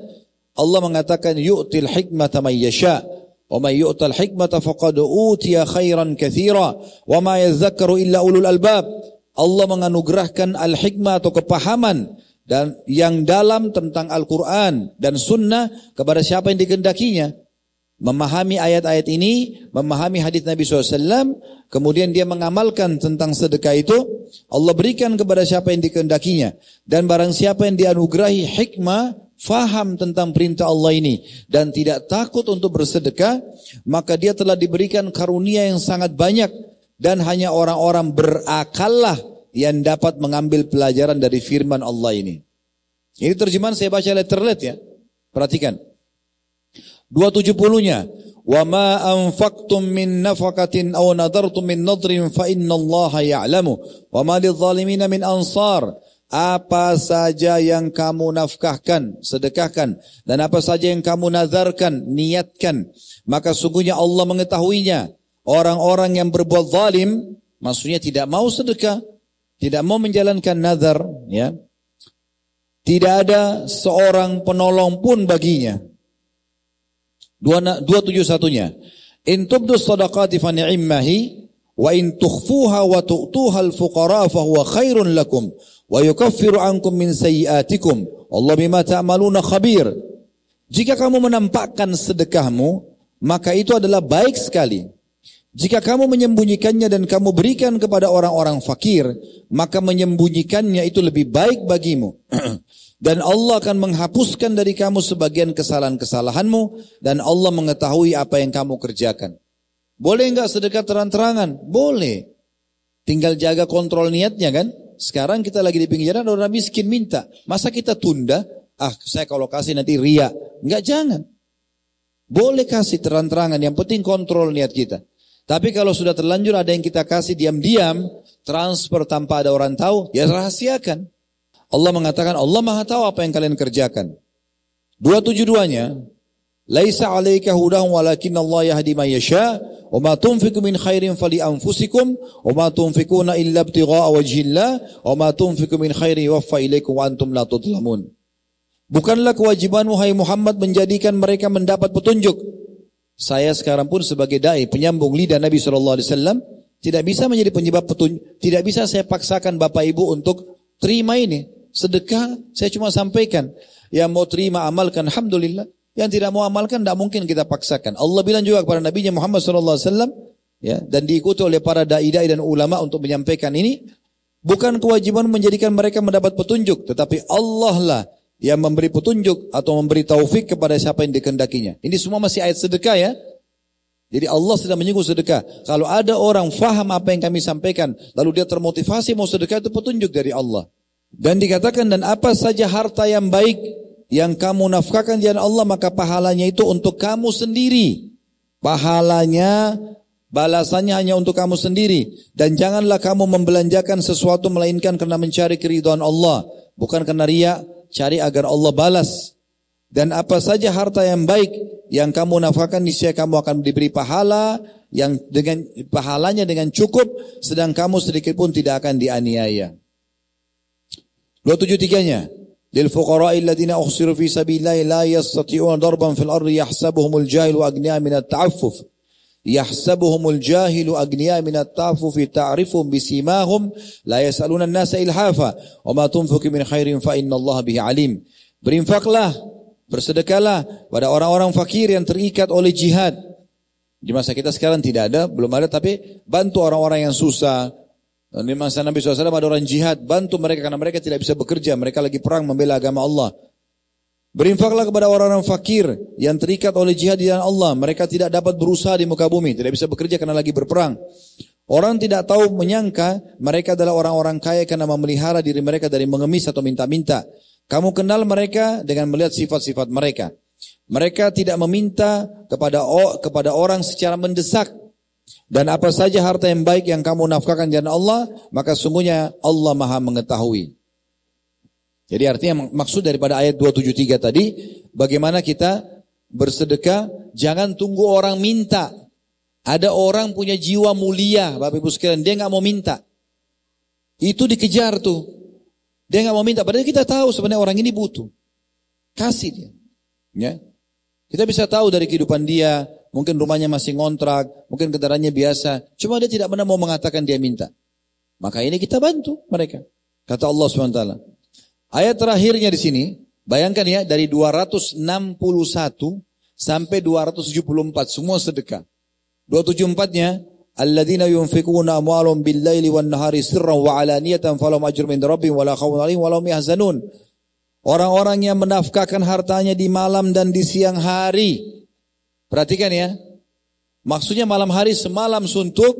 Allah mengatakan yu'til hikmata may yasha wa may yu'tal hikmata faqad utiya khairan katsira wa ma yadhakkaru illa ulul albab. Allah menganugerahkan al-hikmah atau kepahaman dan yang dalam tentang Al-Quran dan Sunnah kepada siapa yang dikehendakinya. Memahami ayat-ayat ini, memahami hadis Nabi SAW, kemudian dia mengamalkan tentang sedekah itu, Allah berikan kepada siapa yang dikehendakinya. Dan barang siapa yang dianugerahi hikmah, faham tentang perintah Allah ini, dan tidak takut untuk bersedekah, maka dia telah diberikan karunia yang sangat banyak, dan hanya orang-orang berakallah yang dapat mengambil pelajaran dari firman Allah ini. Ini terjemahan saya baca letterlet ya. Perhatikan. 270-nya. Wa ma anfaqtum min nafaqatin aw nadartum min nadrin fa innallaha ya'lamu wa ma lidh-dhalimin min ansar. Apa saja yang kamu nafkahkan, sedekahkan dan apa saja yang kamu nazarkan, niatkan, maka sungguhnya Allah mengetahuinya. Orang-orang yang berbuat zalim, maksudnya tidak mau sedekah, tidak mau menjalankan nazar, ya. Tidak ada seorang penolong pun baginya. Dua, dua tujuh satunya. In tubdu sadaqati fa ni'immahi wa in tukhfuha wa tu'tuha al-fuqara fa huwa khairun lakum wa yukaffiru ankum min sayyiatikum. Allah bima ta'maluna khabir. Jika kamu menampakkan sedekahmu, maka itu adalah baik sekali. Jika kamu menyembunyikannya dan kamu berikan kepada orang-orang fakir, maka menyembunyikannya itu lebih baik bagimu. Dan Allah akan menghapuskan dari kamu sebagian kesalahan-kesalahanmu dan Allah mengetahui apa yang kamu kerjakan. Boleh enggak sedekah terang-terangan? Boleh. Tinggal jaga kontrol niatnya kan? Sekarang kita lagi di pinggir jalan orang miskin minta. Masa kita tunda? Ah saya kalau kasih nanti ria. Enggak jangan. Boleh kasih terang-terangan. Yang penting kontrol niat kita. Tapi kalau sudah terlanjur ada yang kita kasih diam-diam, transfer tanpa ada orang tahu, ya rahasiakan. Allah mengatakan Allah Maha tahu apa yang kalian kerjakan. Dua tujuh duanya, Laisa 'alaika hudahum walakin Allah yahdi man yasha wa ma tunfiqu min khairin fali anfusikum wa ma tunfiquna illa ibtigha'a wajhillah wa ma tunfiqu min khairin yuwaffa ilaikum wa antum la tudlamun. Bukanlah kewajibanmu hai Muhammad menjadikan mereka mendapat petunjuk. Saya sekarang pun sebagai dai penyambung lidah Nabi sallallahu alaihi wasallam tidak bisa menjadi penyebab petunjuk, tidak bisa saya paksakan Bapak Ibu untuk terima ini. Sedekah saya cuma sampaikan. Yang mau terima amalkan alhamdulillah. Yang tidak mau amalkan tidak mungkin kita paksakan. Allah bilang juga kepada Nabi Muhammad SAW ya dan diikuti oleh para dai-dai dan ulama untuk menyampaikan ini bukan kewajiban menjadikan mereka mendapat petunjuk, tetapi Allah lah yang memberi petunjuk atau memberi taufik kepada siapa yang dikehendakinya. Ini semua masih ayat sedekah ya. Jadi Allah sedang menyinggung sedekah. Kalau ada orang faham apa yang kami sampaikan, lalu dia termotivasi mau sedekah itu petunjuk dari Allah. Dan dikatakan dan apa saja harta yang baik yang kamu nafkahkan di Allah maka pahalanya itu untuk kamu sendiri. Pahalanya balasannya hanya untuk kamu sendiri dan janganlah kamu membelanjakan sesuatu melainkan karena mencari keridhaan Allah, bukan karena riya, cari agar Allah balas. Dan apa saja harta yang baik yang kamu nafkahkan niscaya kamu akan diberi pahala yang dengan pahalanya dengan cukup sedang kamu sedikit pun tidak akan dianiaya. 273-nya. Lil fuqara'i alladziina uhsiru fi sabilillahi la yastati'una darban fil ardi yahsabuhumul jahilu agniya min at-ta'affuf. Yahsabuhumul jahilu agniya min at-ta'affuf ta'rifuhum bisimahum la yas'aluna an-nasa ilhafa wa ma tunfiqu min khairin fa innallaha bihi alim. Berinfaklah, bersedekahlah pada orang-orang fakir yang terikat oleh jihad Di masa kita sekarang tidak ada, belum ada, tapi bantu orang-orang yang susah. Di masa Nabi SAW ada orang jihad, bantu mereka karena mereka tidak bisa bekerja, mereka lagi perang membela agama Allah. Berinfaklah kepada orang-orang fakir yang terikat oleh jihad di jalan Allah. Mereka tidak dapat berusaha di muka bumi, tidak bisa bekerja karena lagi berperang. Orang tidak tahu menyangka mereka adalah orang-orang kaya karena memelihara diri mereka dari mengemis atau minta-minta. Kamu kenal mereka dengan melihat sifat-sifat mereka. Mereka tidak meminta kepada kepada orang secara mendesak. Dan apa saja harta yang baik yang kamu nafkahkan jalan Allah, maka sungguhnya Allah maha mengetahui. Jadi artinya maksud daripada ayat 273 tadi, bagaimana kita bersedekah, jangan tunggu orang minta. Ada orang punya jiwa mulia, Bapak Ibu sekalian, dia nggak mau minta. Itu dikejar tuh. Dia nggak mau minta, padahal kita tahu sebenarnya orang ini butuh. Kasih dia. Ya. Kita bisa tahu dari kehidupan dia, mungkin rumahnya masih ngontrak, mungkin kendaraannya biasa, cuma dia tidak pernah mau mengatakan dia minta. Maka ini kita bantu mereka. Kata Allah SWT. Ayat terakhirnya di sini, bayangkan ya dari 261 sampai 274 semua sedekah. 274-nya Orang-orang yang menafkahkan hartanya di malam dan di siang hari. Perhatikan ya. Maksudnya malam hari semalam suntuk,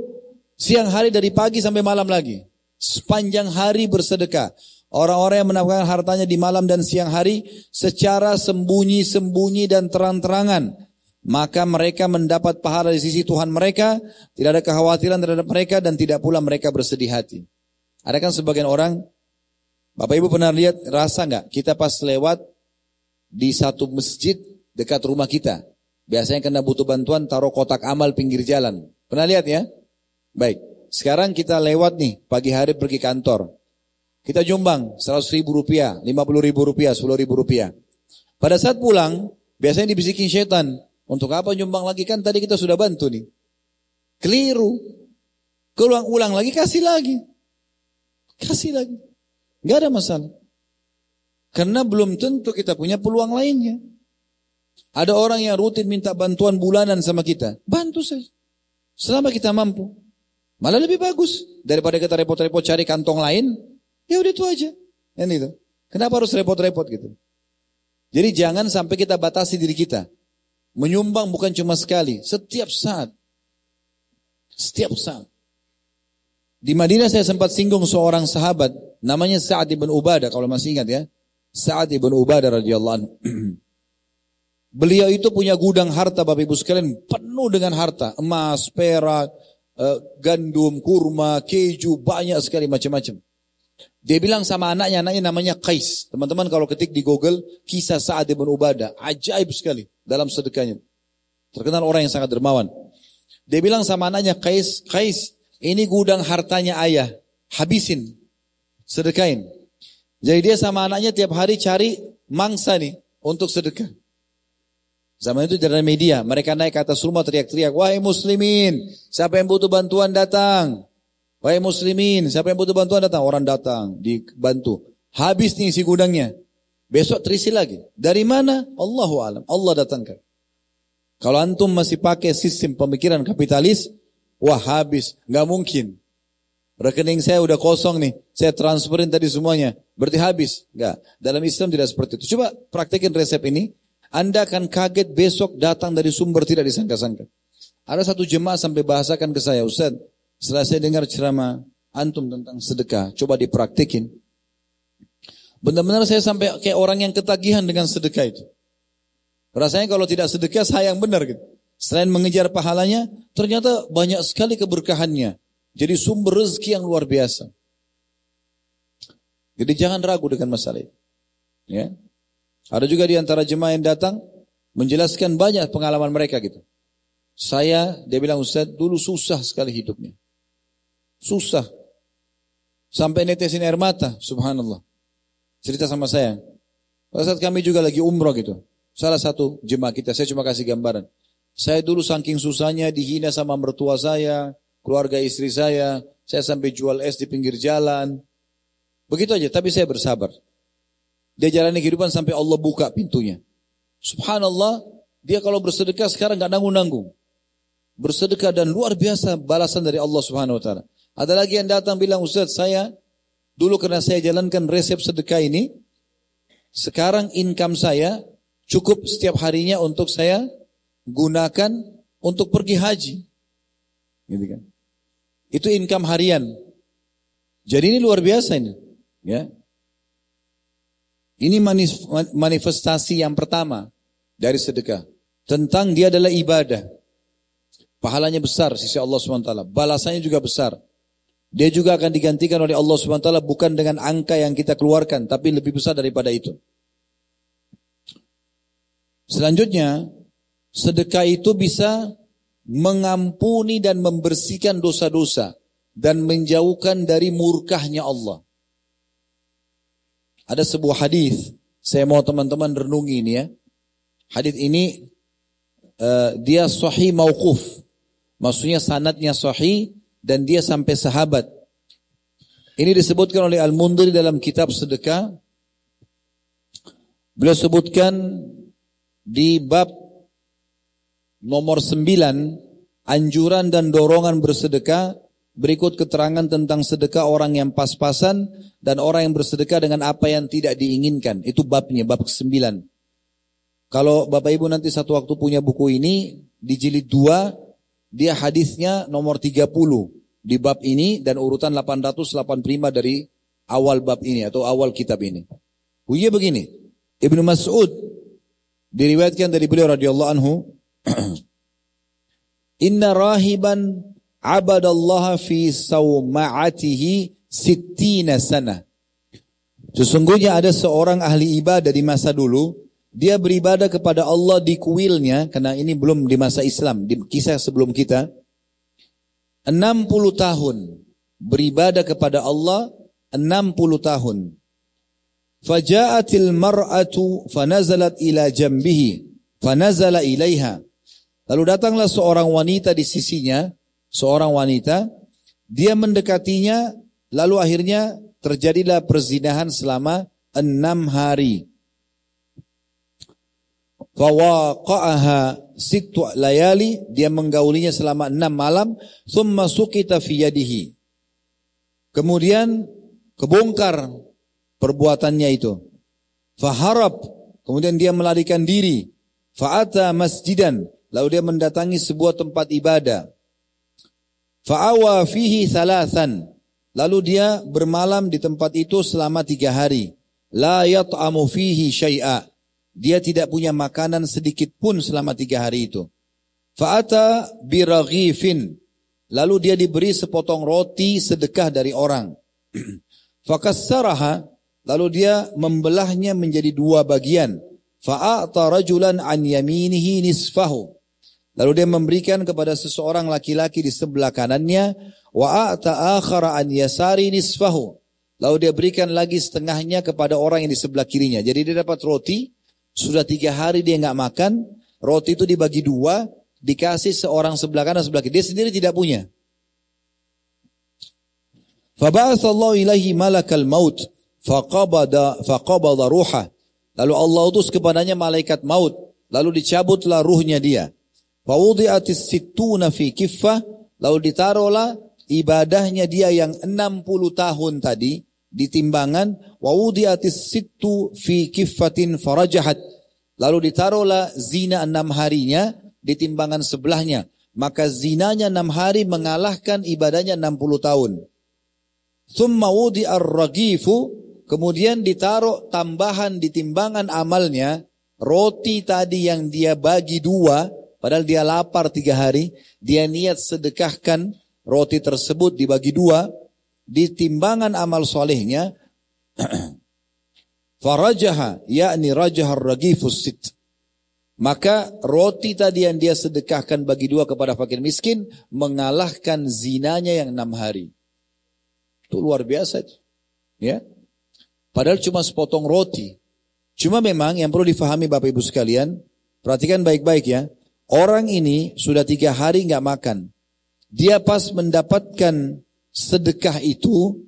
siang hari dari pagi sampai malam lagi. Sepanjang hari bersedekah. Orang-orang yang menafkahkan hartanya di malam dan siang hari secara sembunyi-sembunyi dan terang-terangan. Maka mereka mendapat pahala di sisi Tuhan mereka, tidak ada kekhawatiran terhadap mereka dan tidak pula mereka bersedih hati. Ada kan sebagian orang, Bapak Ibu pernah lihat, rasa nggak kita pas lewat di satu masjid dekat rumah kita. Biasanya kena butuh bantuan taruh kotak amal pinggir jalan. Pernah lihat ya? Baik, sekarang kita lewat nih pagi hari pergi kantor. Kita jumbang 100 ribu rupiah, 50 ribu rupiah, 10 ribu rupiah. Pada saat pulang, biasanya dibisikin setan. Untuk apa nyumbang lagi? Kan tadi kita sudah bantu nih. Keliru. Keluang ulang lagi, kasih lagi. Kasih lagi. Gak ada masalah. Karena belum tentu kita punya peluang lainnya. Ada orang yang rutin minta bantuan bulanan sama kita. Bantu saja. Selama kita mampu. Malah lebih bagus. Daripada kita repot-repot cari kantong lain. Ya udah itu aja. Kan itu. Kenapa harus repot-repot gitu? Jadi jangan sampai kita batasi diri kita. Menyumbang bukan cuma sekali, setiap saat. Setiap saat. Di Madinah saya sempat singgung seorang sahabat, namanya Sa'ad ibn Ubadah, kalau masih ingat ya. Sa'ad ibn Ubadah radhiyallahu anhu. Beliau itu punya gudang harta Bapak Ibu sekalian, penuh dengan harta. Emas, perak, eh, gandum, kurma, keju, banyak sekali macam-macam. Dia bilang sama anaknya, anaknya namanya Qais. Teman-teman kalau ketik di Google, kisah Sa'ad ibn Ubadah. Ajaib sekali dalam sedekahnya. Terkenal orang yang sangat dermawan. Dia bilang sama anaknya, Qais, Qais, ini gudang hartanya ayah. Habisin. Sedekain. Jadi dia sama anaknya tiap hari cari mangsa nih untuk sedekah. Zaman itu dari media, mereka naik ke atas rumah teriak-teriak, wahai muslimin, siapa yang butuh bantuan datang. Wahai muslimin, siapa yang butuh bantuan datang? Orang datang, dibantu. Habis nih si gudangnya. Besok terisi lagi. Dari mana? Allahu alam. Allah datangkan. Kalau antum masih pakai sistem pemikiran kapitalis, wah habis, nggak mungkin. Rekening saya udah kosong nih, saya transferin tadi semuanya, berarti habis. Enggak. Dalam Islam tidak seperti itu. Coba praktekin resep ini, Anda akan kaget besok datang dari sumber tidak disangka-sangka. Ada satu jemaah sampai bahasakan ke saya, Ustaz, setelah saya dengar ceramah antum tentang sedekah, coba dipraktikin. Benar-benar saya sampai kayak orang yang ketagihan dengan sedekah itu. Rasanya kalau tidak sedekah sayang benar gitu. Selain mengejar pahalanya, ternyata banyak sekali keberkahannya. Jadi sumber rezeki yang luar biasa. Jadi jangan ragu dengan masalah itu. Ya. Ada juga di antara jemaah yang datang menjelaskan banyak pengalaman mereka gitu. Saya, dia bilang Ustaz, dulu susah sekali hidupnya. Susah. Sampai netesin air mata, subhanallah. Cerita sama saya. Pada saat kami juga lagi umroh gitu. Salah satu jemaah kita, saya cuma kasih gambaran. Saya dulu saking susahnya dihina sama mertua saya, keluarga istri saya, saya sampai jual es di pinggir jalan. Begitu aja, tapi saya bersabar. Dia jalani kehidupan sampai Allah buka pintunya. Subhanallah, dia kalau bersedekah sekarang gak nanggung-nanggung. bersedekah dan luar biasa balasan dari Allah Subhanahu wa taala. Ada lagi yang datang bilang, "Ustaz, saya dulu karena saya jalankan resep sedekah ini, sekarang income saya cukup setiap harinya untuk saya gunakan untuk pergi haji." Gitu kan. Itu income harian. Jadi ini luar biasa ini, ya. Ini manifestasi yang pertama dari sedekah. Tentang dia adalah ibadah. Pahalanya besar sisi Allah SWT. Balasannya juga besar. Dia juga akan digantikan oleh Allah SWT bukan dengan angka yang kita keluarkan. Tapi lebih besar daripada itu. Selanjutnya, sedekah itu bisa mengampuni dan membersihkan dosa-dosa. Dan menjauhkan dari murkahnya Allah. Ada sebuah hadis, saya mau teman-teman renungi ini ya. Hadis ini uh, dia sahih mauquf. Maksudnya sanatnya sahih dan dia sampai sahabat. Ini disebutkan oleh Al-Mundiri dalam kitab sedekah. Beliau sebutkan di bab nomor 9 anjuran dan dorongan bersedekah berikut keterangan tentang sedekah orang yang pas-pasan dan orang yang bersedekah dengan apa yang tidak diinginkan. Itu babnya, bab ke-9. Kalau Bapak Ibu nanti satu waktu punya buku ini, di jilid 2 dia hadisnya nomor 30 di bab ini dan urutan 885 dari awal bab ini atau awal kitab ini. Bunyinya begini. Ibnu Mas'ud diriwayatkan dari beliau radhiyallahu anhu Inna rahiban abadallaha fi sawma'atihi sittina sana. Sesungguhnya ada seorang ahli ibadah di masa dulu dia beribadah kepada Allah di kuilnya, karena ini belum di masa Islam, di kisah sebelum kita. 60 tahun beribadah kepada Allah 60 tahun. Faja'atil mar'atu fanazalat ila jambihi fanazala ilaiha. Lalu datanglah seorang wanita di sisinya, seorang wanita, dia mendekatinya, lalu akhirnya terjadilah perzinahan selama enam hari. Fawaqa'aha situ layali, dia menggaulinya selama enam malam, thumma sukita fi yadihi. Kemudian kebongkar perbuatannya itu. Faharab, kemudian dia melarikan diri. Fa'ata masjidan, lalu dia mendatangi sebuah tempat ibadah. Fa'awa fihi thalathan, lalu dia bermalam di tempat itu selama tiga hari. La yat'amu fihi syai'a, dia tidak punya makanan sedikit pun selama tiga hari itu. Fa'ata biraghifin. Lalu dia diberi sepotong roti sedekah dari orang. Fakassaraha. Lalu dia membelahnya menjadi dua bagian. Fa'ata rajulan an yaminihi nisfahu. Lalu dia memberikan kepada seseorang laki-laki di sebelah kanannya. Wa'ata akhara an yasari nisfahu. Lalu dia berikan lagi setengahnya kepada orang yang di sebelah kirinya. Jadi dia dapat roti, sudah tiga hari dia nggak makan, roti itu dibagi dua, dikasih seorang sebelah kanan sebelah kiri. Dia sendiri tidak punya. Faba'athallahu malakal maut faqabada faqabada ruha. Lalu Allah utus kepadanya malaikat maut, lalu dicabutlah ruhnya dia. Fawudi'atis sittuna fi kiffah, lalu ditaruhlah ibadahnya dia yang 60 tahun tadi di timbangan wa wudiatis fi kiffatin farajahat. Lalu ditaruhlah zina enam harinya di timbangan sebelahnya. Maka zinanya enam hari mengalahkan ibadahnya enam puluh tahun. Thumma wudi'ar ragifu kemudian ditaruh tambahan di timbangan amalnya roti tadi yang dia bagi dua padahal dia lapar tiga hari dia niat sedekahkan roti tersebut dibagi dua di timbangan amal solehnya farajaha yakni rajahar ragifus sit. Maka roti tadi yang dia sedekahkan bagi dua kepada fakir miskin mengalahkan zinanya yang enam hari. Itu luar biasa ya. Padahal cuma sepotong roti. Cuma memang yang perlu difahami bapak ibu sekalian perhatikan baik-baik ya. Orang ini sudah tiga hari nggak makan. Dia pas mendapatkan sedekah itu,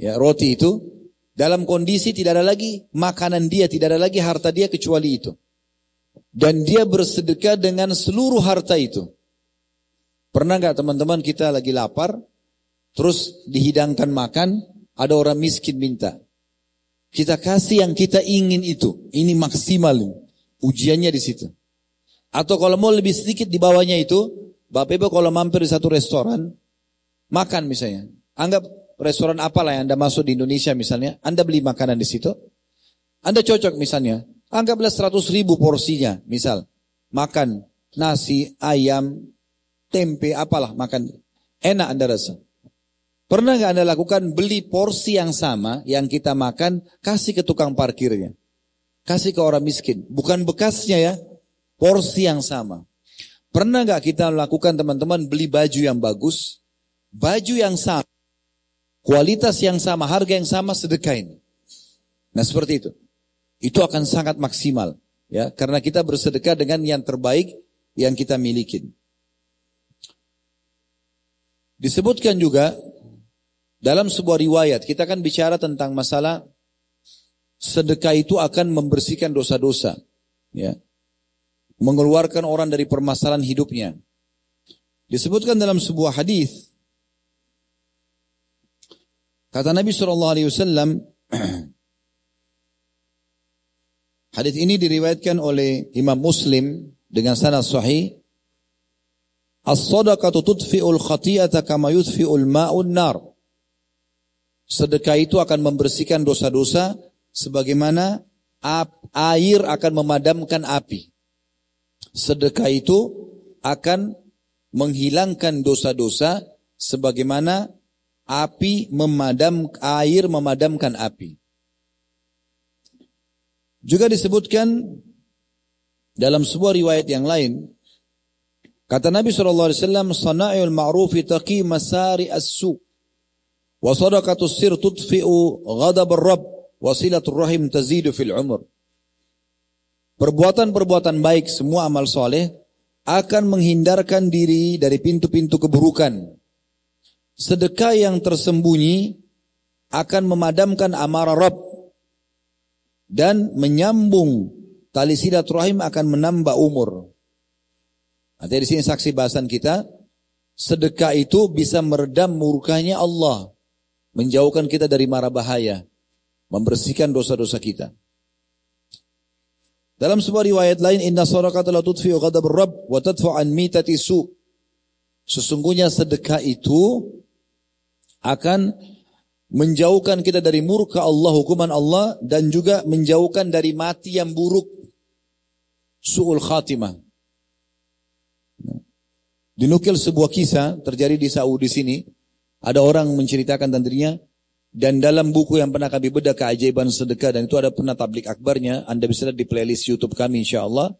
ya roti itu, dalam kondisi tidak ada lagi makanan dia, tidak ada lagi harta dia kecuali itu. Dan dia bersedekah dengan seluruh harta itu. Pernah nggak teman-teman kita lagi lapar, terus dihidangkan makan, ada orang miskin minta. Kita kasih yang kita ingin itu. Ini maksimal. Ujiannya di situ. Atau kalau mau lebih sedikit di bawahnya itu, Bapak Ibu kalau mampir di satu restoran, makan misalnya. Anggap restoran apalah yang Anda masuk di Indonesia misalnya, Anda beli makanan di situ. Anda cocok misalnya, anggaplah 100 ribu porsinya misal. Makan nasi, ayam, tempe, apalah makan. Enak Anda rasa. Pernah nggak Anda lakukan beli porsi yang sama yang kita makan, kasih ke tukang parkirnya. Kasih ke orang miskin. Bukan bekasnya ya, porsi yang sama. Pernah nggak kita lakukan teman-teman beli baju yang bagus, baju yang sama, kualitas yang sama, harga yang sama, sedekahin. Nah seperti itu. Itu akan sangat maksimal. ya Karena kita bersedekah dengan yang terbaik yang kita miliki. Disebutkan juga dalam sebuah riwayat, kita akan bicara tentang masalah sedekah itu akan membersihkan dosa-dosa. Ya. Mengeluarkan orang dari permasalahan hidupnya. Disebutkan dalam sebuah hadis Kata Nabi Shallallahu Alaihi Wasallam, hadis ini diriwayatkan oleh Imam Muslim dengan sanad sahih. As-sadaqatu tudfi'ul kama yudfi'ul ma'un nar. Sedekah itu akan membersihkan dosa-dosa sebagaimana air akan memadamkan api. Sedekah itu akan menghilangkan dosa-dosa sebagaimana api memadam air memadamkan api. Juga disebutkan dalam sebuah riwayat yang lain kata Nabi sallallahu alaihi wasallam sana'ul ma'ruf taqi masari as-su wa sadaqatus sir tudfi'u ghadab ar-rabb wa silatul rahim tazidu fil umur. Perbuatan-perbuatan baik semua amal soleh akan menghindarkan diri dari pintu-pintu keburukan sedekah yang tersembunyi akan memadamkan amarah Rabb dan menyambung tali silaturahim akan menambah umur. Nanti di sini saksi bahasan kita, sedekah itu bisa meredam murkanya Allah, menjauhkan kita dari mara bahaya, membersihkan dosa-dosa kita. Dalam sebuah riwayat lain, inna sadaqata la tudfi'u ghadab rabb wa tadfa'u su. Sesungguhnya sedekah itu akan menjauhkan kita dari murka Allah, hukuman Allah dan juga menjauhkan dari mati yang buruk. Su'ul khatimah. Dinukil sebuah kisah terjadi di Saudi sini. Ada orang menceritakan tentang dan dalam buku yang pernah kami bedah keajaiban sedekah dan itu ada pernah tablik akbarnya. Anda bisa lihat di playlist YouTube kami insya Allah.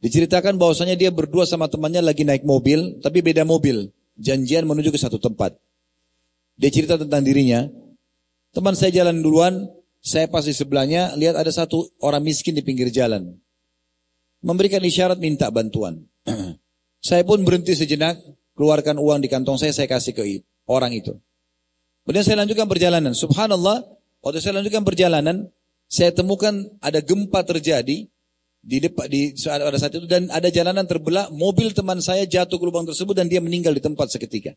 Diceritakan bahwasanya dia berdua sama temannya lagi naik mobil, tapi beda mobil. Janjian menuju ke satu tempat. Dia cerita tentang dirinya. Teman saya jalan duluan, saya pas di sebelahnya, lihat ada satu orang miskin di pinggir jalan. Memberikan isyarat minta bantuan. saya pun berhenti sejenak, keluarkan uang di kantong saya, saya kasih ke orang itu. Kemudian saya lanjutkan perjalanan. Subhanallah, waktu saya lanjutkan perjalanan, saya temukan ada gempa terjadi di depan di pada saat itu dan ada jalanan terbelah, mobil teman saya jatuh ke lubang tersebut dan dia meninggal di tempat seketika.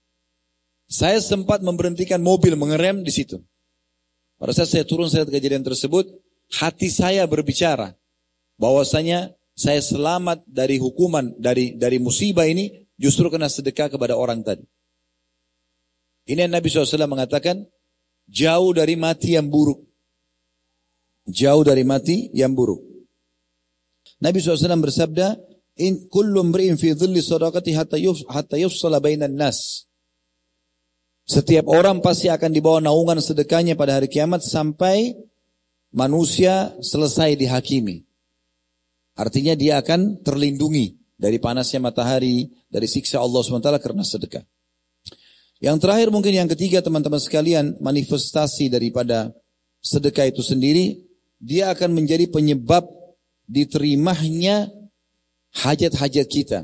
Saya sempat memberhentikan mobil mengerem di situ. Pada saat saya turun saya kejadian tersebut, hati saya berbicara bahwasanya saya selamat dari hukuman dari dari musibah ini justru kena sedekah kepada orang tadi. Ini yang Nabi SAW mengatakan jauh dari mati yang buruk. Jauh dari mati yang buruk. Nabi SAW bersabda, In kullu mri'in fi sadaqati hatta yufsala bainan nas. Setiap orang pasti akan dibawa naungan sedekahnya pada hari kiamat sampai manusia selesai dihakimi. Artinya dia akan terlindungi dari panasnya matahari, dari siksa Allah SWT karena sedekah. Yang terakhir mungkin yang ketiga teman-teman sekalian, manifestasi daripada sedekah itu sendiri, dia akan menjadi penyebab diterimanya hajat-hajat kita.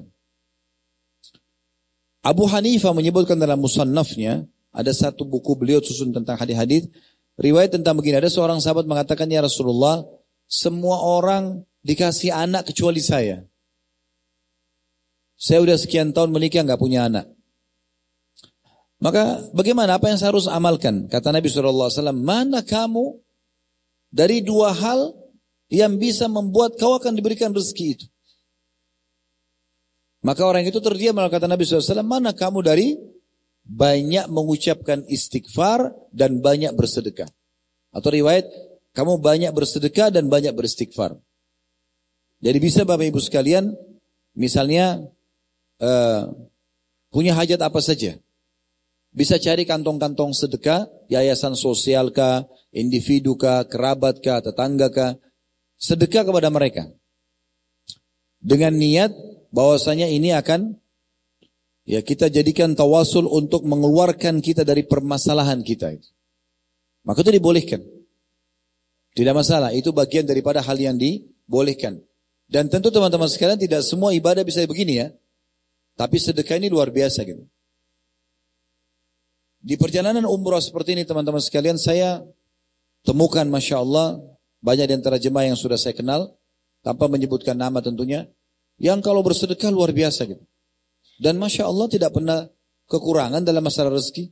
Abu Hanifah menyebutkan dalam musannafnya, ada satu buku beliau susun tentang hadis-hadis, riwayat tentang begini, ada seorang sahabat mengatakan, Ya Rasulullah, semua orang dikasih anak kecuali saya. Saya udah sekian tahun menikah nggak punya anak. Maka bagaimana apa yang saya harus amalkan? Kata Nabi SAW, mana kamu dari dua hal yang bisa membuat kau akan diberikan rezeki itu. Maka orang itu terdiam malah kata Nabi SAW, mana kamu dari banyak mengucapkan istighfar dan banyak bersedekah. Atau riwayat, kamu banyak bersedekah dan banyak beristighfar. Jadi bisa Bapak Ibu sekalian, misalnya uh, punya hajat apa saja. Bisa cari kantong-kantong sedekah, yayasan sosial kah, individu kah, kerabat kah, tetangga kah. Sedekah kepada mereka. Dengan niat bahwasanya ini akan ya kita jadikan tawasul untuk mengeluarkan kita dari permasalahan kita. Maka itu dibolehkan. Tidak masalah, itu bagian daripada hal yang dibolehkan. Dan tentu teman-teman sekalian tidak semua ibadah bisa begini ya. Tapi sedekah ini luar biasa gitu. Di perjalanan umrah seperti ini teman-teman sekalian saya temukan Masya Allah banyak di antara jemaah yang sudah saya kenal tanpa menyebutkan nama tentunya yang kalau bersedekah luar biasa gitu. Dan Masya Allah tidak pernah kekurangan dalam masalah rezeki.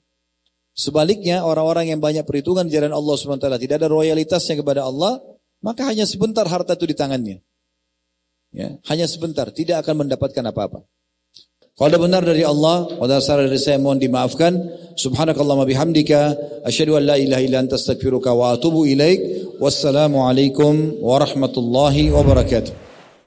Sebaliknya orang-orang yang banyak perhitungan di jalan Allah SWT tidak ada royalitasnya kepada Allah maka hanya sebentar harta itu di tangannya. Ya, hanya sebentar, tidak akan mendapatkan apa-apa. Kalau ada benar dari Allah, kalau salah dari saya mohon dimaafkan. Subhanakallahumma bihamdika asyhadu an la ilaha illa anta astaghfiruka wa atubu ilaik. Wassalamualaikum warahmatullahi wabarakatuh.